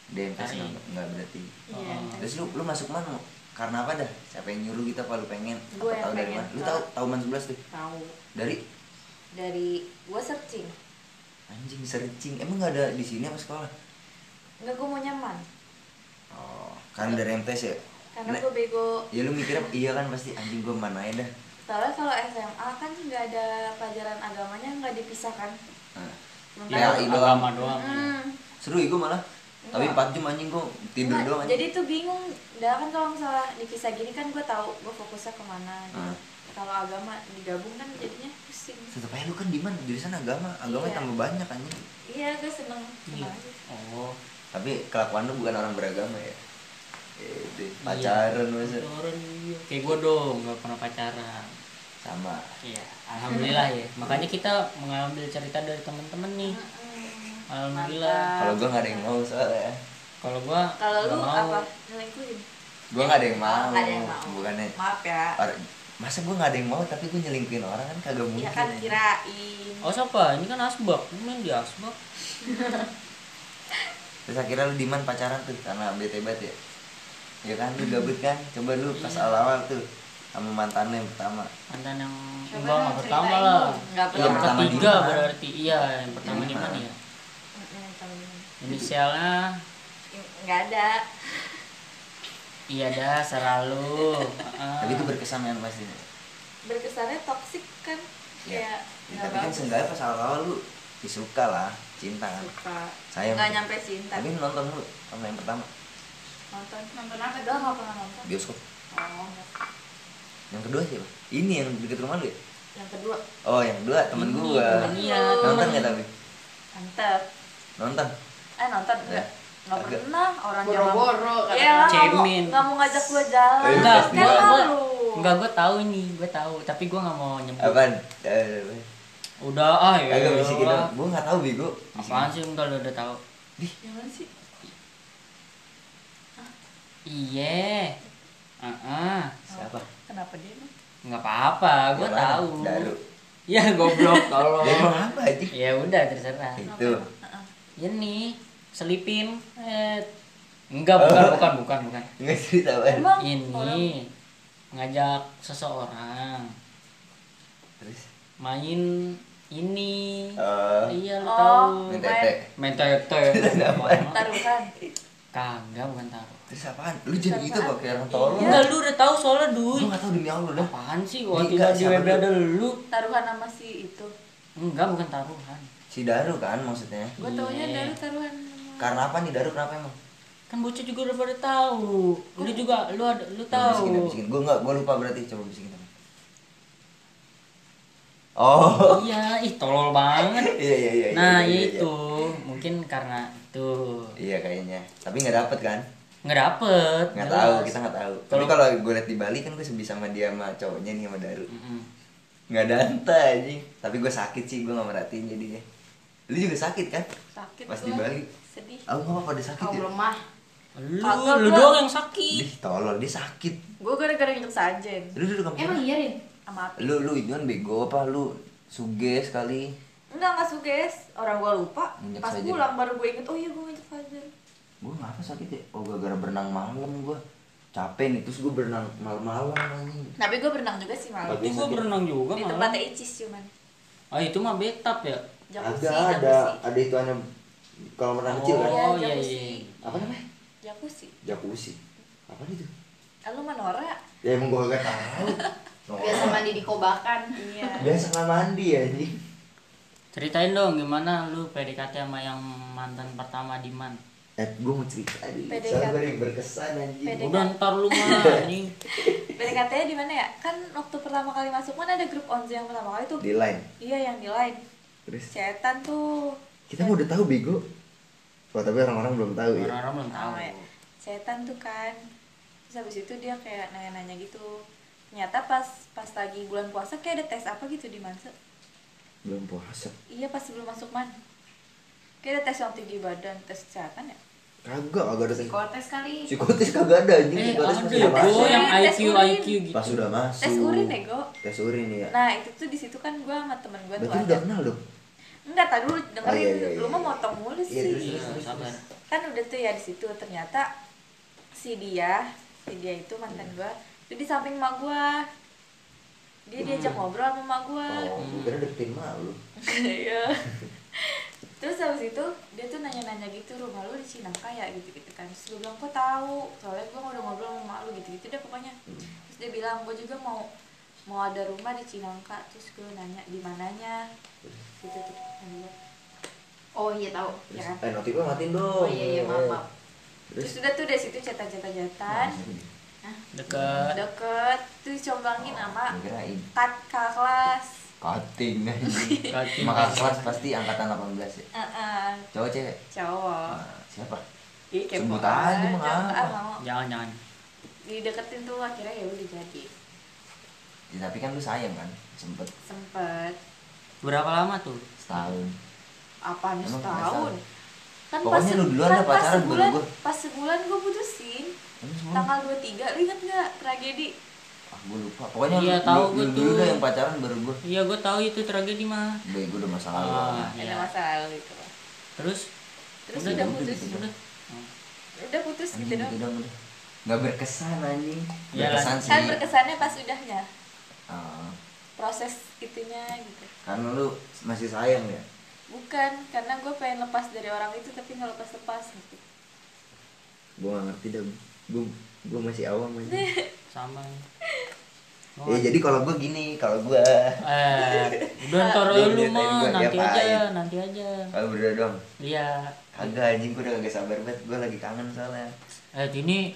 Cari. nggak nggak berarti. iya Oh. Terus lu lu masuk mana? Karena apa dah? Siapa yang nyuruh kita apa lu pengen? Gue apa tahu dari mana? Lu tahu tahu man 11 tuh. tahu Dari dari gua searching anjing searching. Emang nggak ada di sini apa sekolah? enggak gua mau nyaman Oh, karena dari MTS ya. karena Nah, gua bego Ya lu mikirnya iya kan pasti anjing gua mana ya dah. soalnya kalau SMA kan nggak ada pelajaran agamanya nggak dipisahkan Nah, Sementara- Ya, doang. agama doang. Hmm. seru ya gua malah. Tapi Enggak. 4 jam anjing gua tidur Nggak, doang anjing. jadi tuh bingung dah kan kalau misalnya dipisah gini kan gue tahu gue fokusnya ke mana gitu. Hmm. kalau agama digabung kan jadinya pusing Tetep aja lu kan di mana? Jurusan agama. Agama Iya. tambah banyak anjing. iya gue seneng Iya. seneng aja. Oh. Tapi kelakuan lu bukan orang beragama ya. Eh, deh, iya. pacaran masa Pacaran iya. Kayak gue dong, nggak pernah pacaran. sama. Iya, alhamdulillah ya. Makanya kita mengambil cerita dari teman-teman nih. Alhamdulillah. Kalau gua nggak ada yang mau soalnya. Kalau gua kalau lu mau. apa nyelingkuhin Gua nggak ada yang mau. Nggak ada yang mau. Bukannya maaf ya Or- masa gua nggak ada yang mau tapi gua nyelingkuhin orang kan kagak mungkin. ya kan kirain Oh siapa? Ini kan asbak. Lu main di asbak. Terus akhirnya lu diman pacaran tuh karena bete banget ya. Ya kan lu gabut kan? Coba lu pas awal-awal tuh sama mantan lu yang pertama. Mantan yang Coba enggak dong, nggak pertama lah. nggak Iya, Yang pernah pertama ketiga berarti iya, yang pertama Di di mana mana? ya? Inisialnya nggak ada iya dah selalu. Tapi itu berkesan kan pasti. berkesannya toksik kan Ya. kayak Ya, nggak tapi kan seenggaknya pas awal-awal lu ya suka lah, cinta kan. suka Sayang. nggak nyampe cinta Tapi nonton lu sama yang pertama nonton nonton apa udah nggak pernah nonton bioskop. oh Yang kedua siapa? Ini yang deket rumah lu ya? yang kedua Oh, yang kedua temen Ini, gua. iya, Nonton nggak tapi? mantap Nonton. eh nonton enggak nggak pernah orang jalan boro-boro kata ya nggak mau Cemin. nggak mau ngajak gua jalan Enggak, gua, nggak. gua, malu enggak gua tahu ini, gua tahu, tapi gua nggak mau nyebut. Apaan? Eh, Udah ah ya. Kagak bisikin dong. Gua nggak tahu bego. Apaan sih enggak udah tahu? gimana sih Iya. Heeh. Siapa? kenapa dia emang? Enggak apa-apa, gua mana? tahu. Daru. Ya goblok kalau. Dia mau apa aja? Ya udah terserah. Itu. Heeh. Ini selipin. Eh. Enggak, bukan, bukan, bukan, bukan. Nggak cerita apa? emang orang- Ini ngajak seseorang Terus. main ini. Oh. Iya, lu Oh. tahu. Main tete. Main tete. taruhan Kagak bukan taruh. Terus apaan? Lu jadi gitu kok kayak orang tolol. Enggak, lu udah tahu soalnya Gua duit. nggak tahu demi Allah dah. Apaan sih? Waktu enggak, di dulu? ada lu. taruhan sama si itu Enggak, bukan taruhan. si Daru kan maksudnya gue taunya Iya. dari taruhan karena apa nih Daru? Kenapa emang? Kan bocah juga udah pada tahu. Lu juga lu ada lu Coba bisikin, tahu. bisikin. gue nggak gue lupa berarti. Coba bisikin oh. Iya ih tolol banget. Iya iya iya nah iya, ya iya, itu. Mungkin karena itu iya kayaknya. Tapi nggak dapet kan? Nggak dapet. Nggak tahu kita nggak tahu. Tapi Kalau- kalau gue liat di Bali kan gue sebisa sama dia sama cowoknya nih sama Daru. Mm-mm. nggak ada anta anjing. Tapi gue sakit sih gue nggak merhatiin jadinya. Lu juga sakit kan? Sakit pas gua. di Bali sedih. Aku nggak apa-apa dia sakit kau ya? lemah lu Kagak, lu gua- doang yang sakit. Ih, tolol dia sakit. Gue gara-gara nginjek sajen lu duduk kamu emang iya Rin? Sama lu lu itu kan bego apa? Lu suges kali. Enggak nggak suges. Orang gue lupa. Nginjek pas sajen. pulang baru gue inget oh iya gue nginjek sajen gue ngapa sakit ya? Oh gara-gara berenang malam gue capek nih terus gue berenang malam-malam tapi gue berenang juga sih malam. Itu gua berenang juga di tempatnya Icis cuman. Ah itu mah betap ya? Agak ada. jacuzzi ada itu hanya kalau renang kecil kan. Iya, oh iya jacuzzi. iya Apa namanya? jacuzzi Jacuzzi. Apa itu? lu Manora Ya emang gua kagak tahu. biasa mandi di kobakan iya Biasa nggak mandi ya anjing. ceritain dong gimana lu PDKT sama yang mantan pertama di man Eh, gua mau cerita nih. PDKT. Soalnya yang berkesan anjing. PDKT. udah ntar lu mah anjing PDKT-nya di mana ya kan waktu pertama kali masuk kan ada grup onzi yang pertama kali tuh Di line. iya yang di line Terus cetan tuh kita mau udah tahu bego. Oh, tapi orang-orang belum tahu ya. orang-orang belum tahu Oh, ya. cetan tuh kan terus habis itu dia kayak nanya-nanya gitu ternyata pas pas lagi bulan puasa kayak ada tes apa gitu di Manse Belum puasa. iya pas sebelum masuk man kayak ada tes yang tinggi badan tes kesehatan ya Kagak, kagak ada tes. psikotes kali Psikotes kagak ada anjing. eh Psikotes ada pas udah ya masuk. gua yang Tes IQ urin. IQ gitu Pas udah masuk. tes urin ya go Tes urin ya. nah itu tuh di situ kan gue sama temen gue tuh Berarti udah kenal dong. Enggak tadi dulu dengerin Oh, iya, iya, iya, lu mah iya. motong mulu Iya, sih. terus, iya terus, terus, sabar kan udah tuh ya di situ ternyata si dia si dia itu mantan gua itu di samping emak gua. Dia diajak ngobrol sama emak gua. Oh, gua kira deketin malu. Iya. terus habis itu dia tuh nanya-nanya gitu rumah lu di Cinangka ya gitu gitu kan. Terus gue bilang kok tahu. Soalnya gue udah ngobrol sama emak lu gitu gitu deh pokoknya. Terus dia bilang gue juga mau mau ada rumah di Cinangka terus gue nanya di mananya? Gitu tuh gua. oh iya tahu. Ya kan? Eh, notifnya matiin dong. oh iya iya maaf maaf. Terus? Udah tuh dari situ cetan-cetan deket. Deket. Terus combangin sama Gua kirain. Kat kakak kelas cutting anjing Cutting. maka kelas pasti angkatan 18 ya? Eh, eh, cowok cewek? Cowok. Nah, siapa? Ih, Sebut aja, mau Jangan, apa? ah, jangan jangan. Dideketin tuh akhirnya ya udah jadi Ya, tapi kan lu sayang kan? Sempet. Sempet. Berapa lama tuh? Setahun. Apaan Emang setahun? kan Pokoknya lu duluan kan pacaran, baru sebulan gua. pas sebulan gue putusin. Tanggal 23 lu inget gak tragedi? Ah gue lupa. Pokoknya Iya, lu, tahu lu, gua lu dulu tuh. dah yang pacaran baru gue iya gue tahu itu tragedi mah. Gue gue udah masa lalu Ah, ada iya. masa lalu gitu. Loh terus? Terus Udah, udah, udah putus. gitu udah. Udah putus anjing gitu dong. udah. Nggak berkesan anjing. Iya, berkesan kan sih berkesannya pas udahnya Ah, proses itunya gitu. Karena lu masih sayang ya? Bukan karena gue pengen lepas dari orang itu tapi nggak lepas lepas gitu. Gua nggak ngerti dah. Gua gua masih awam aja. sama. Ya jadi kalau gue gini kalau gue eh udah ntar lu mah nanti aja nanti aja. Kalau berdua doang? Iya. Kagak anjing gue udah gak sabar banget. Gue lagi kangen soalnya. Eh ini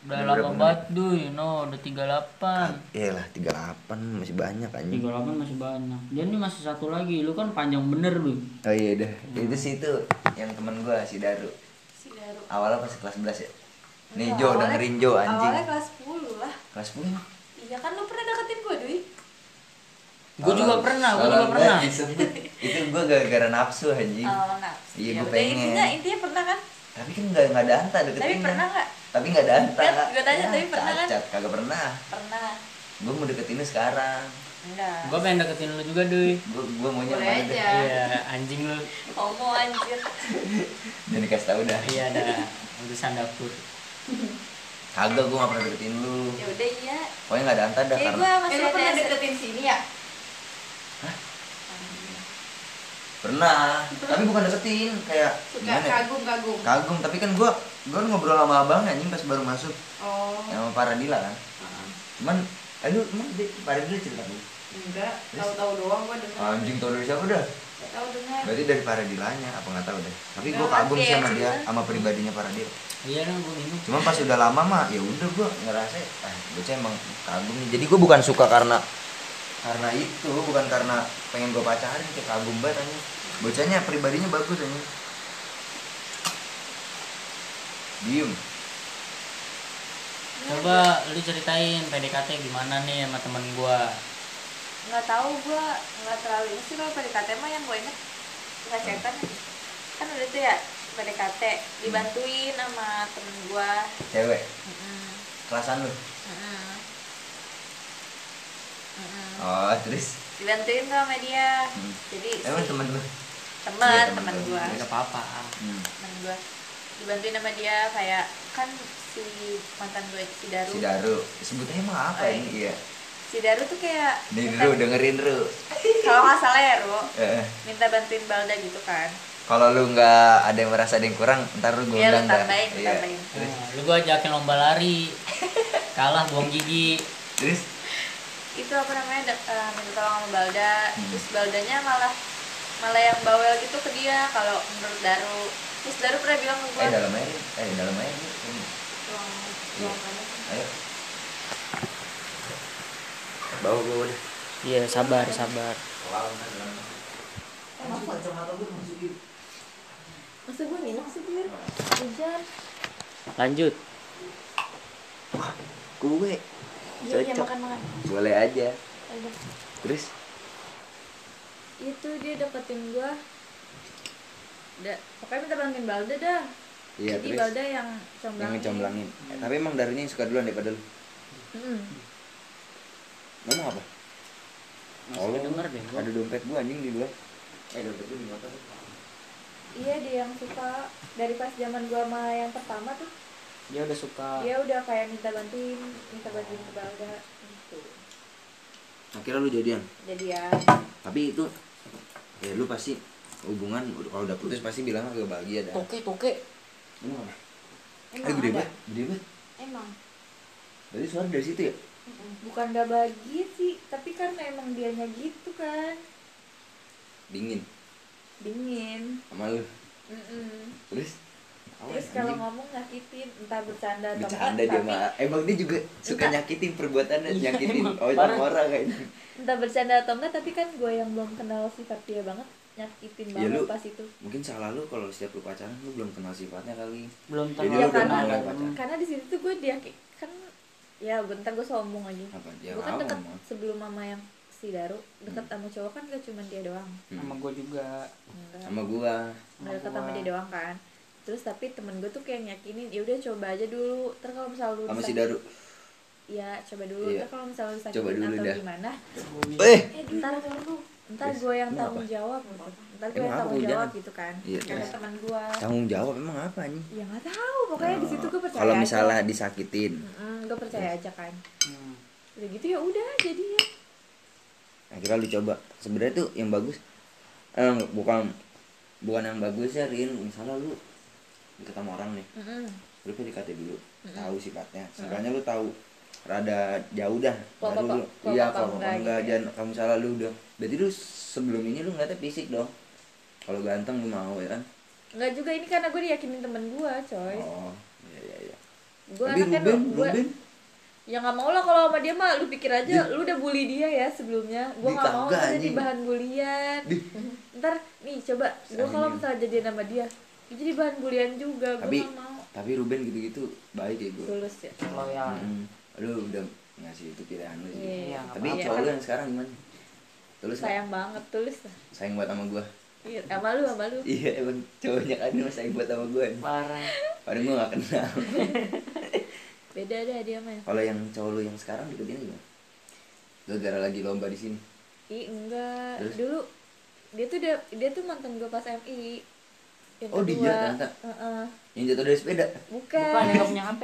udah lama banget duy no udah 38 Iya lah 38 masih banyak anjing. 38 masih banyak. Dia ini masih satu lagi lu kan panjang bener lu oh iya dah itu sih itu yang temen gue si Daru. Si Daru. Awalnya pas kelas 11 ya. Nih Jo awalnya- dengerin Jo anjing. awalnya kelas 10 lah. Kelas 10 emang iya kan lu pernah deketin gue Dwi gue juga pernah gue juga pernah. itu gue gara-gara nafsu anjing. Oh nah Iya, Ya gua udah, pengen. intinya intinya pernah kan tapi kan nggak nggak ada anta deketin tapi pernah nggak? Tapi nggak ada anta. Kan, gua tanya, tapi pernah kan? cacat kagak pernah. Pernah. Gue mau deketin lu sekarang. Enggak. Gue pengen deketin lu juga duy. Gue gue maunya Boleh aja. iya anjing lu. Homo anjir. Dan dikasih tau dah. Iya ada urusan dapur. Kagak gue gak pernah deketin lu. Ya udah iya. Pokoknya nggak ada anta dah kayak karena gue eh masih lu ada pernah deketin sini ya pernah tapi bukan deketin kayak suka gimana ya? kagum kagum kagum tapi kan gue gue ngobrol sama abang anjing pas baru masuk. Oh. Yang sama Paradila kan. Cuman aduh emang dia Paradila cerita lu enggak tahu tahu doang gua denger. Anjing tau dari siapa dah Gak tahu dengar. berarti dari Paradilanya apa nggak tahu deh. Tapi gue kagum sih ya, sama dia cuman- sama pribadinya Paradil iya dong gue minum cuma pas udah lama mah ya udah gue ngerasa ah bocah emang kagum nih. Jadi gue bukan suka karena karena itu bukan karena pengen gue pacarin kayak kagum banget aja bocahnya pribadinya bagus aja diem. Coba lu ceritain PDKT gimana nih sama temen gua? Nggak tahu gue nggak terlalu ini sih kalau PDKT mah yang gue inget nggak cetan kan udah tuh ya PDKT dibantuin sama temen gue cewek? Kelasan lu oh terus? Dibantuin tuh sama dia. Hmm. jadi emang si temen lu? Teman Iya, temen teman lu. gue nggak apa-apa. Hmm. teman gue dibantuin sama dia kayak kan si mantan gue si Daru. Si Daru. Sebutnya emang apa Oh, ini? Iya. Si Daru tuh kayak nih minta- Ru dengerin Ru. Kalau nggak salah ya Ru. Eh, minta bantuin Balda gitu kan. Kalau lu nggak ada yang merasa ada yang kurang ntar lu gue Iya, lu undang dah. tambahin, lu Iya. tambahin. Nah, lu gua ajakin lomba lari. Kalah buang gigi. Terus itu apa namanya de- eh, minta tolong sama Balda Hmm. terus Baldanya malah malah yang bawel gitu ke dia kalau menurut Daru terus Daru pernah bilang ke gue eh dalam air eh dalam air nih. Ini. ruang Iya. ruang sih? ayo bawa bawa deh iya sabar sabar Masa gue minum sih biar hujan. lanjut kue Iya, iya Cocok. makan makan. boleh aja. Ayo. terus? Itu dia deketin gue da, pokoknya minta bantuin Balda dah. Iya jadi terus? Balda yang yang comblangin ngecomblangin. Eh, tapi emang darunya yang suka duluan daripada lu? Mm-mm. ngomong apa? Masih denger deh gua. ada dompet gua anjing di luar. Eh dompet gua di motor. Iya dia yang suka. Dari pas zaman gue sama yang pertama tuh dia udah suka. Dia udah kayak minta bantuin minta bantuin ke Balda gitu. Akhirnya lu jadian? Jadi ya tapi itu ya lu pasti hubungan udah- kalau udah putus pasti bilang gak bahagia dah. Toke toke. Emang apa? emang eh gede ada. banget gede banget. Emang. Berarti suara dari situ ya? Bukan gak bahagia sih tapi karena emang dianya gitu kan. Dingin? Dingin. Sama lu? Mm-mm. terus terus kalau ngomong nyakitin entah bercanda atau bercanda enggak, dia tapi mah. Emang dia juga suka Enggak. nyakitin perbuatannya Iya, nyakitin emang. oh Parah. orang kayaknya. Entah bercanda atau enggak tapi kan gue yang belum kenal sifat dia banget nyakitin Ya, banget lu- pas itu. mungkin salah lu kalau setiap lu pacaran lu belum kenal sifatnya kali. Belum tahu ya karena karena di situ tuh gue dia kan ya bentar gue sombong aja. Apa? Ya gue kan deket mah. sebelum mama yang si Daru deket sama cowok kan gak cuma dia doang. Sama gua juga. Enggak. Sama gua. Nggak deket sama dia doang kan terus tapi temen gue tuh kayak nyakinin ya udah coba aja dulu. Terus kalau misalnya lu sama si disakit- Daru? Ya coba dulu. Iya. ntar kalau misalnya lu dulu atau dah. gimana eh! ntar ntar Terus, gue yang emang tanggung apa? jawab gitu. Ntar gue yang apa? tanggung jawab gitu kan. Iya, karena terus? teman gue tanggung jawab emang apa nih ya nggak tahu. Pokoknya di situ gue percaya kalau aja. misalnya disakitin. Mm, gue percaya aja kan. Hmm. udah gitu ya udah jadi ya akhirnya lu coba. Sebenarnya tuh yang bagus eh bukan bukan yang bagus ya Rin. Misalnya lu deket sama orang nih. Mm-mm. lu PDKT dulu tahu sifatnya. Sebenarnya lu tahu rada jauh dah baru lu. iya kalau enggak enggak gitu ya? jangan kamu salah lu udah. Berarti lu sebelum ini lu ngeliatnya fisik dong. Kalau ganteng lu mau ya kan? Nggak juga ini karena gue diyakinin temen gue coy. Oh iya iya iya. Gue anaknya Ruben gue Ruben? Ya nggak mau lah kalau sama dia mah. Lu pikir aja lu udah bully dia ya sebelumnya. Gue Di nggak mau jadi bahan bulian. Di. ntar nih coba. Gue kalau misalnya jadian sama dia dia jadi bahan bulian juga gue tapi mau tapi Ruben gitu-gitu baik ya gue tulus ya loyal Hmm. Aduh udah ngasih itu pilihan lu sih. Iya, Tapi cowok lu yang sekarang gimana? Tulus sayang banget tulus lah sayang buat sama gua. iya sama lu sama lu Iya emang cowoknya kan emang sayang buat sama gua. parah Padahal gua gak kenal. beda dah dia mah Kalau yang cowok lu yang sekarang deketin gimana? Lu gara lagi lomba di sini. ih enggak Terus? dulu dia tuh dia, dia tuh mantan gue pas MI yang Oh, dia kedua ternyata? Heeh. Yang jatuh dari sepeda. bukan, bukan yang punya HP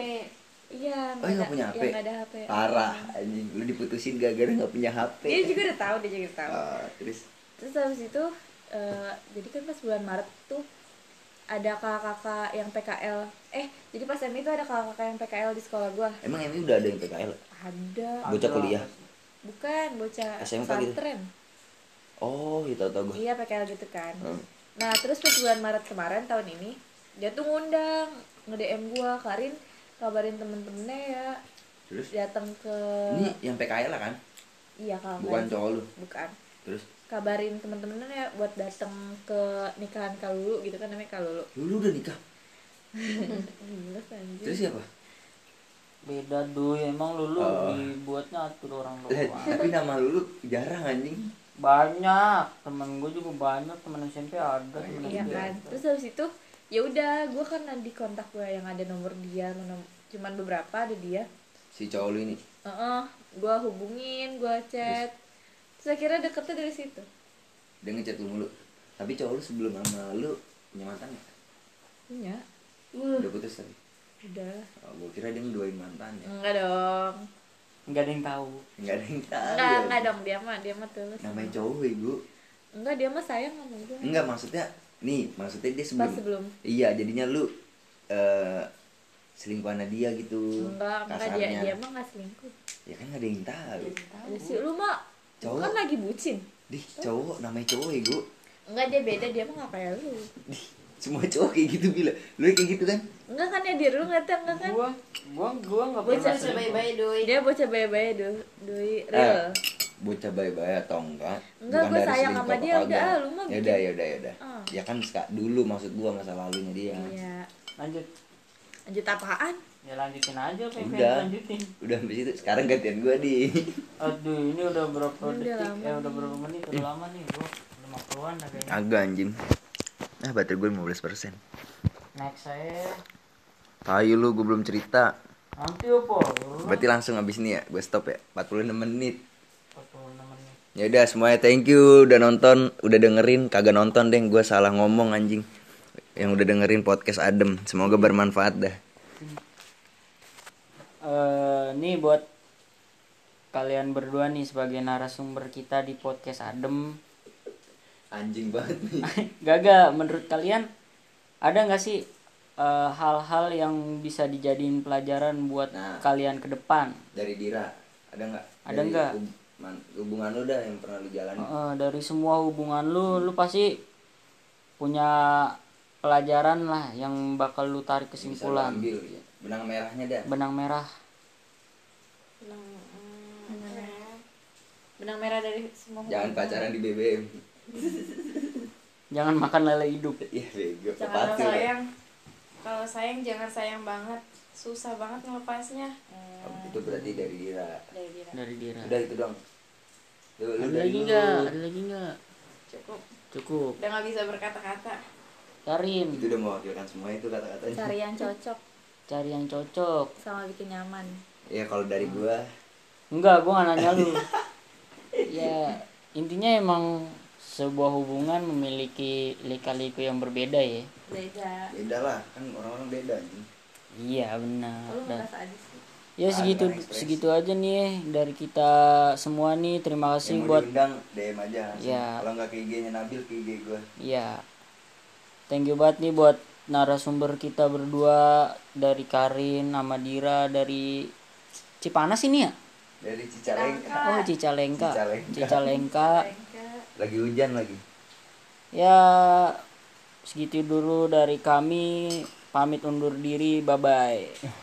iya Oh, yang punya HP? yang ada HP Parah anjing. Lu diputusin gara-gara gak punya HP. dia juga udah tahu dia juga tahu Ah, terus terus habis itu eh, jadi kan pas bulan Maret tuh ada kakak-kakak yang PKL eh jadi pas MI itu ada kakak-kakak yang PKL di sekolah gua emang ini udah ada yang PKL? ada Bocah kuliah. bukan bocah SMK gitu? pesantren oh itu tau gue iya PKL gitu kan Hmm. Nah terus pas bulan Maret kemarin tahun ini dia tuh ngundang nge DM gua Karin kabarin temen-temennya ya. Terus? Datang ke ini yang PKL lah kan? Iya kalau bukan cowok lu? Bukan. Terus? Kabarin temen-temennya ya buat datang ke nikahan Kalulu gitu kan namanya Kalulu lu, lu udah nikah? Anjir. terus siapa? Beda duy emang lu lu Oh. dibuatnya atur orang Lah, doang. tapi nama lu, lu jarang anjing banyak. Temen gue juga banyak temen SMP ada temen iya kan? ada. terus habis itu ya udah gue karena di kontak gue yang ada nomor dia nom- cuman beberapa ada dia. Si cowok lu ini? Heeh, gue hubungin gue chat. Terus akhirnya deketnya dari situ. Dia ngechat lu mulu. Tapi cowok lu sebelum sama lu punya mantan ya? iya udah putus tadi? Udah. Oh, gue kira dia ngeduain mantan ya. Enggak dong nggak ada yang tahu. Nggak ada yang tahu. Enggak enggak dong dia mah dia mah tulus. Namanya cowok ibu. Enggak dia mah sayang sama gue enggak maksudnya nih maksudnya dia sebelum, pas sebelum. Iya jadinya lu eh selingkuhannya dia gitu enggak enggak dia kasarnya. dia mah nggak selingkuh. Ya kan nggak ada yang tahu. Ya sih lu mah Cowok. kan lagi bucin. Dih, cowok namanya cowok ibu. Enggak dia beda dia mah nggak kayak lu. Dih, semua cowok kayak gitu bila. Lu kayak gitu kan enggak kan ya dia dulu ngeliatnya enggak kan? Gua gua gua nggak Bocah pernah Bocah selingkuh. bayi-bayi doi. dia bocah bayi-bayi dulu doi Eh, real. bocah baik-baik atau enggak? Enggak, Bukan gua dari sayang sama dia, kagak. udah, ah, lu mah ya udah ya udah ya udah. Ah. ya kan dulu maksud gua masa lalunya dia. Iya. Lanjut. Lanjut apaan? Ya lanjutin aja yang Udah. lanjutin. Udah habis itu sekarang gantian gua di. Aduh ini udah berapa Udah detik? lama eh udah berapa menit? Udah lama nih gua. Udah mau keluar dah kayaknya agak anjing. Ah baterai gue 15% next saya. Tahu lu gue belum cerita. Nanti apa berarti langsung habis ini ya gue stop ya. 46 menit. 46 menit. Ya udah semuanya thank you udah nonton udah dengerin. Kagak nonton deh gue salah ngomong anjing. Yang udah dengerin podcast adem. Semoga bermanfaat dah. Eh nih buat kalian berdua nih sebagai narasumber kita di podcast Adem. Anjing banget nih. Gaga menurut kalian ada nggak sih eh, hal-hal yang bisa dijadiin pelajaran buat Nah. kalian ke depan dari Dira ada nggak Ada nggak? hub- hubungan lu dah yang pernah lu jalani Eh, dari semua hubungan lu lu pasti punya pelajaran lah yang bakal lu tarik kesimpulan ambil ya. benang merahnya dah benang merah benang benang merah benang merah dari semua jangan hubungan. pacaran di BBM jangan makan lele hidup. Iya bego Jangan sayang. Kalau sayang jangan sayang banget. Susah banget ngelepasnya. Hmm, itu berarti dari Dira. Dari dia dari dira. Udah itu dong. Lu- lu ada dari lagi nggak? Ada lagi nggak? Cukup. cukup. Udah nggak bisa berkata-kata. Karin. Itu udah mewakilkan semua itu kata-katanya. Cari yang cocok. Cari yang cocok. Sama bikin nyaman. Ya kalau dari gua. Enggak gua nggak nanya lu. Ya intinya emang sebuah hubungan memiliki lika-liku yang berbeda ya? Beda. Beda lah kan orang-orang beda anjing iya benar. Lu Dan- merasa aja sih. Ya segitu Ada ekspresi. segitu aja nih dari kita semua nih. Terima kasih yang buat diundang DM aja. Ya. kalau nggak ke IG-nya Nabil ke IG gua. Ya. Thank you banget nih buat narasumber kita berdua. Dari Karin sama Dira dari Cipanas ini ya? Dari Cicalengka. Oh Cicalengka. Cicalengka. Cicalengka lagi hujan lagi. Ya segitu dulu dari kami. Pamit undur diri. Bye bye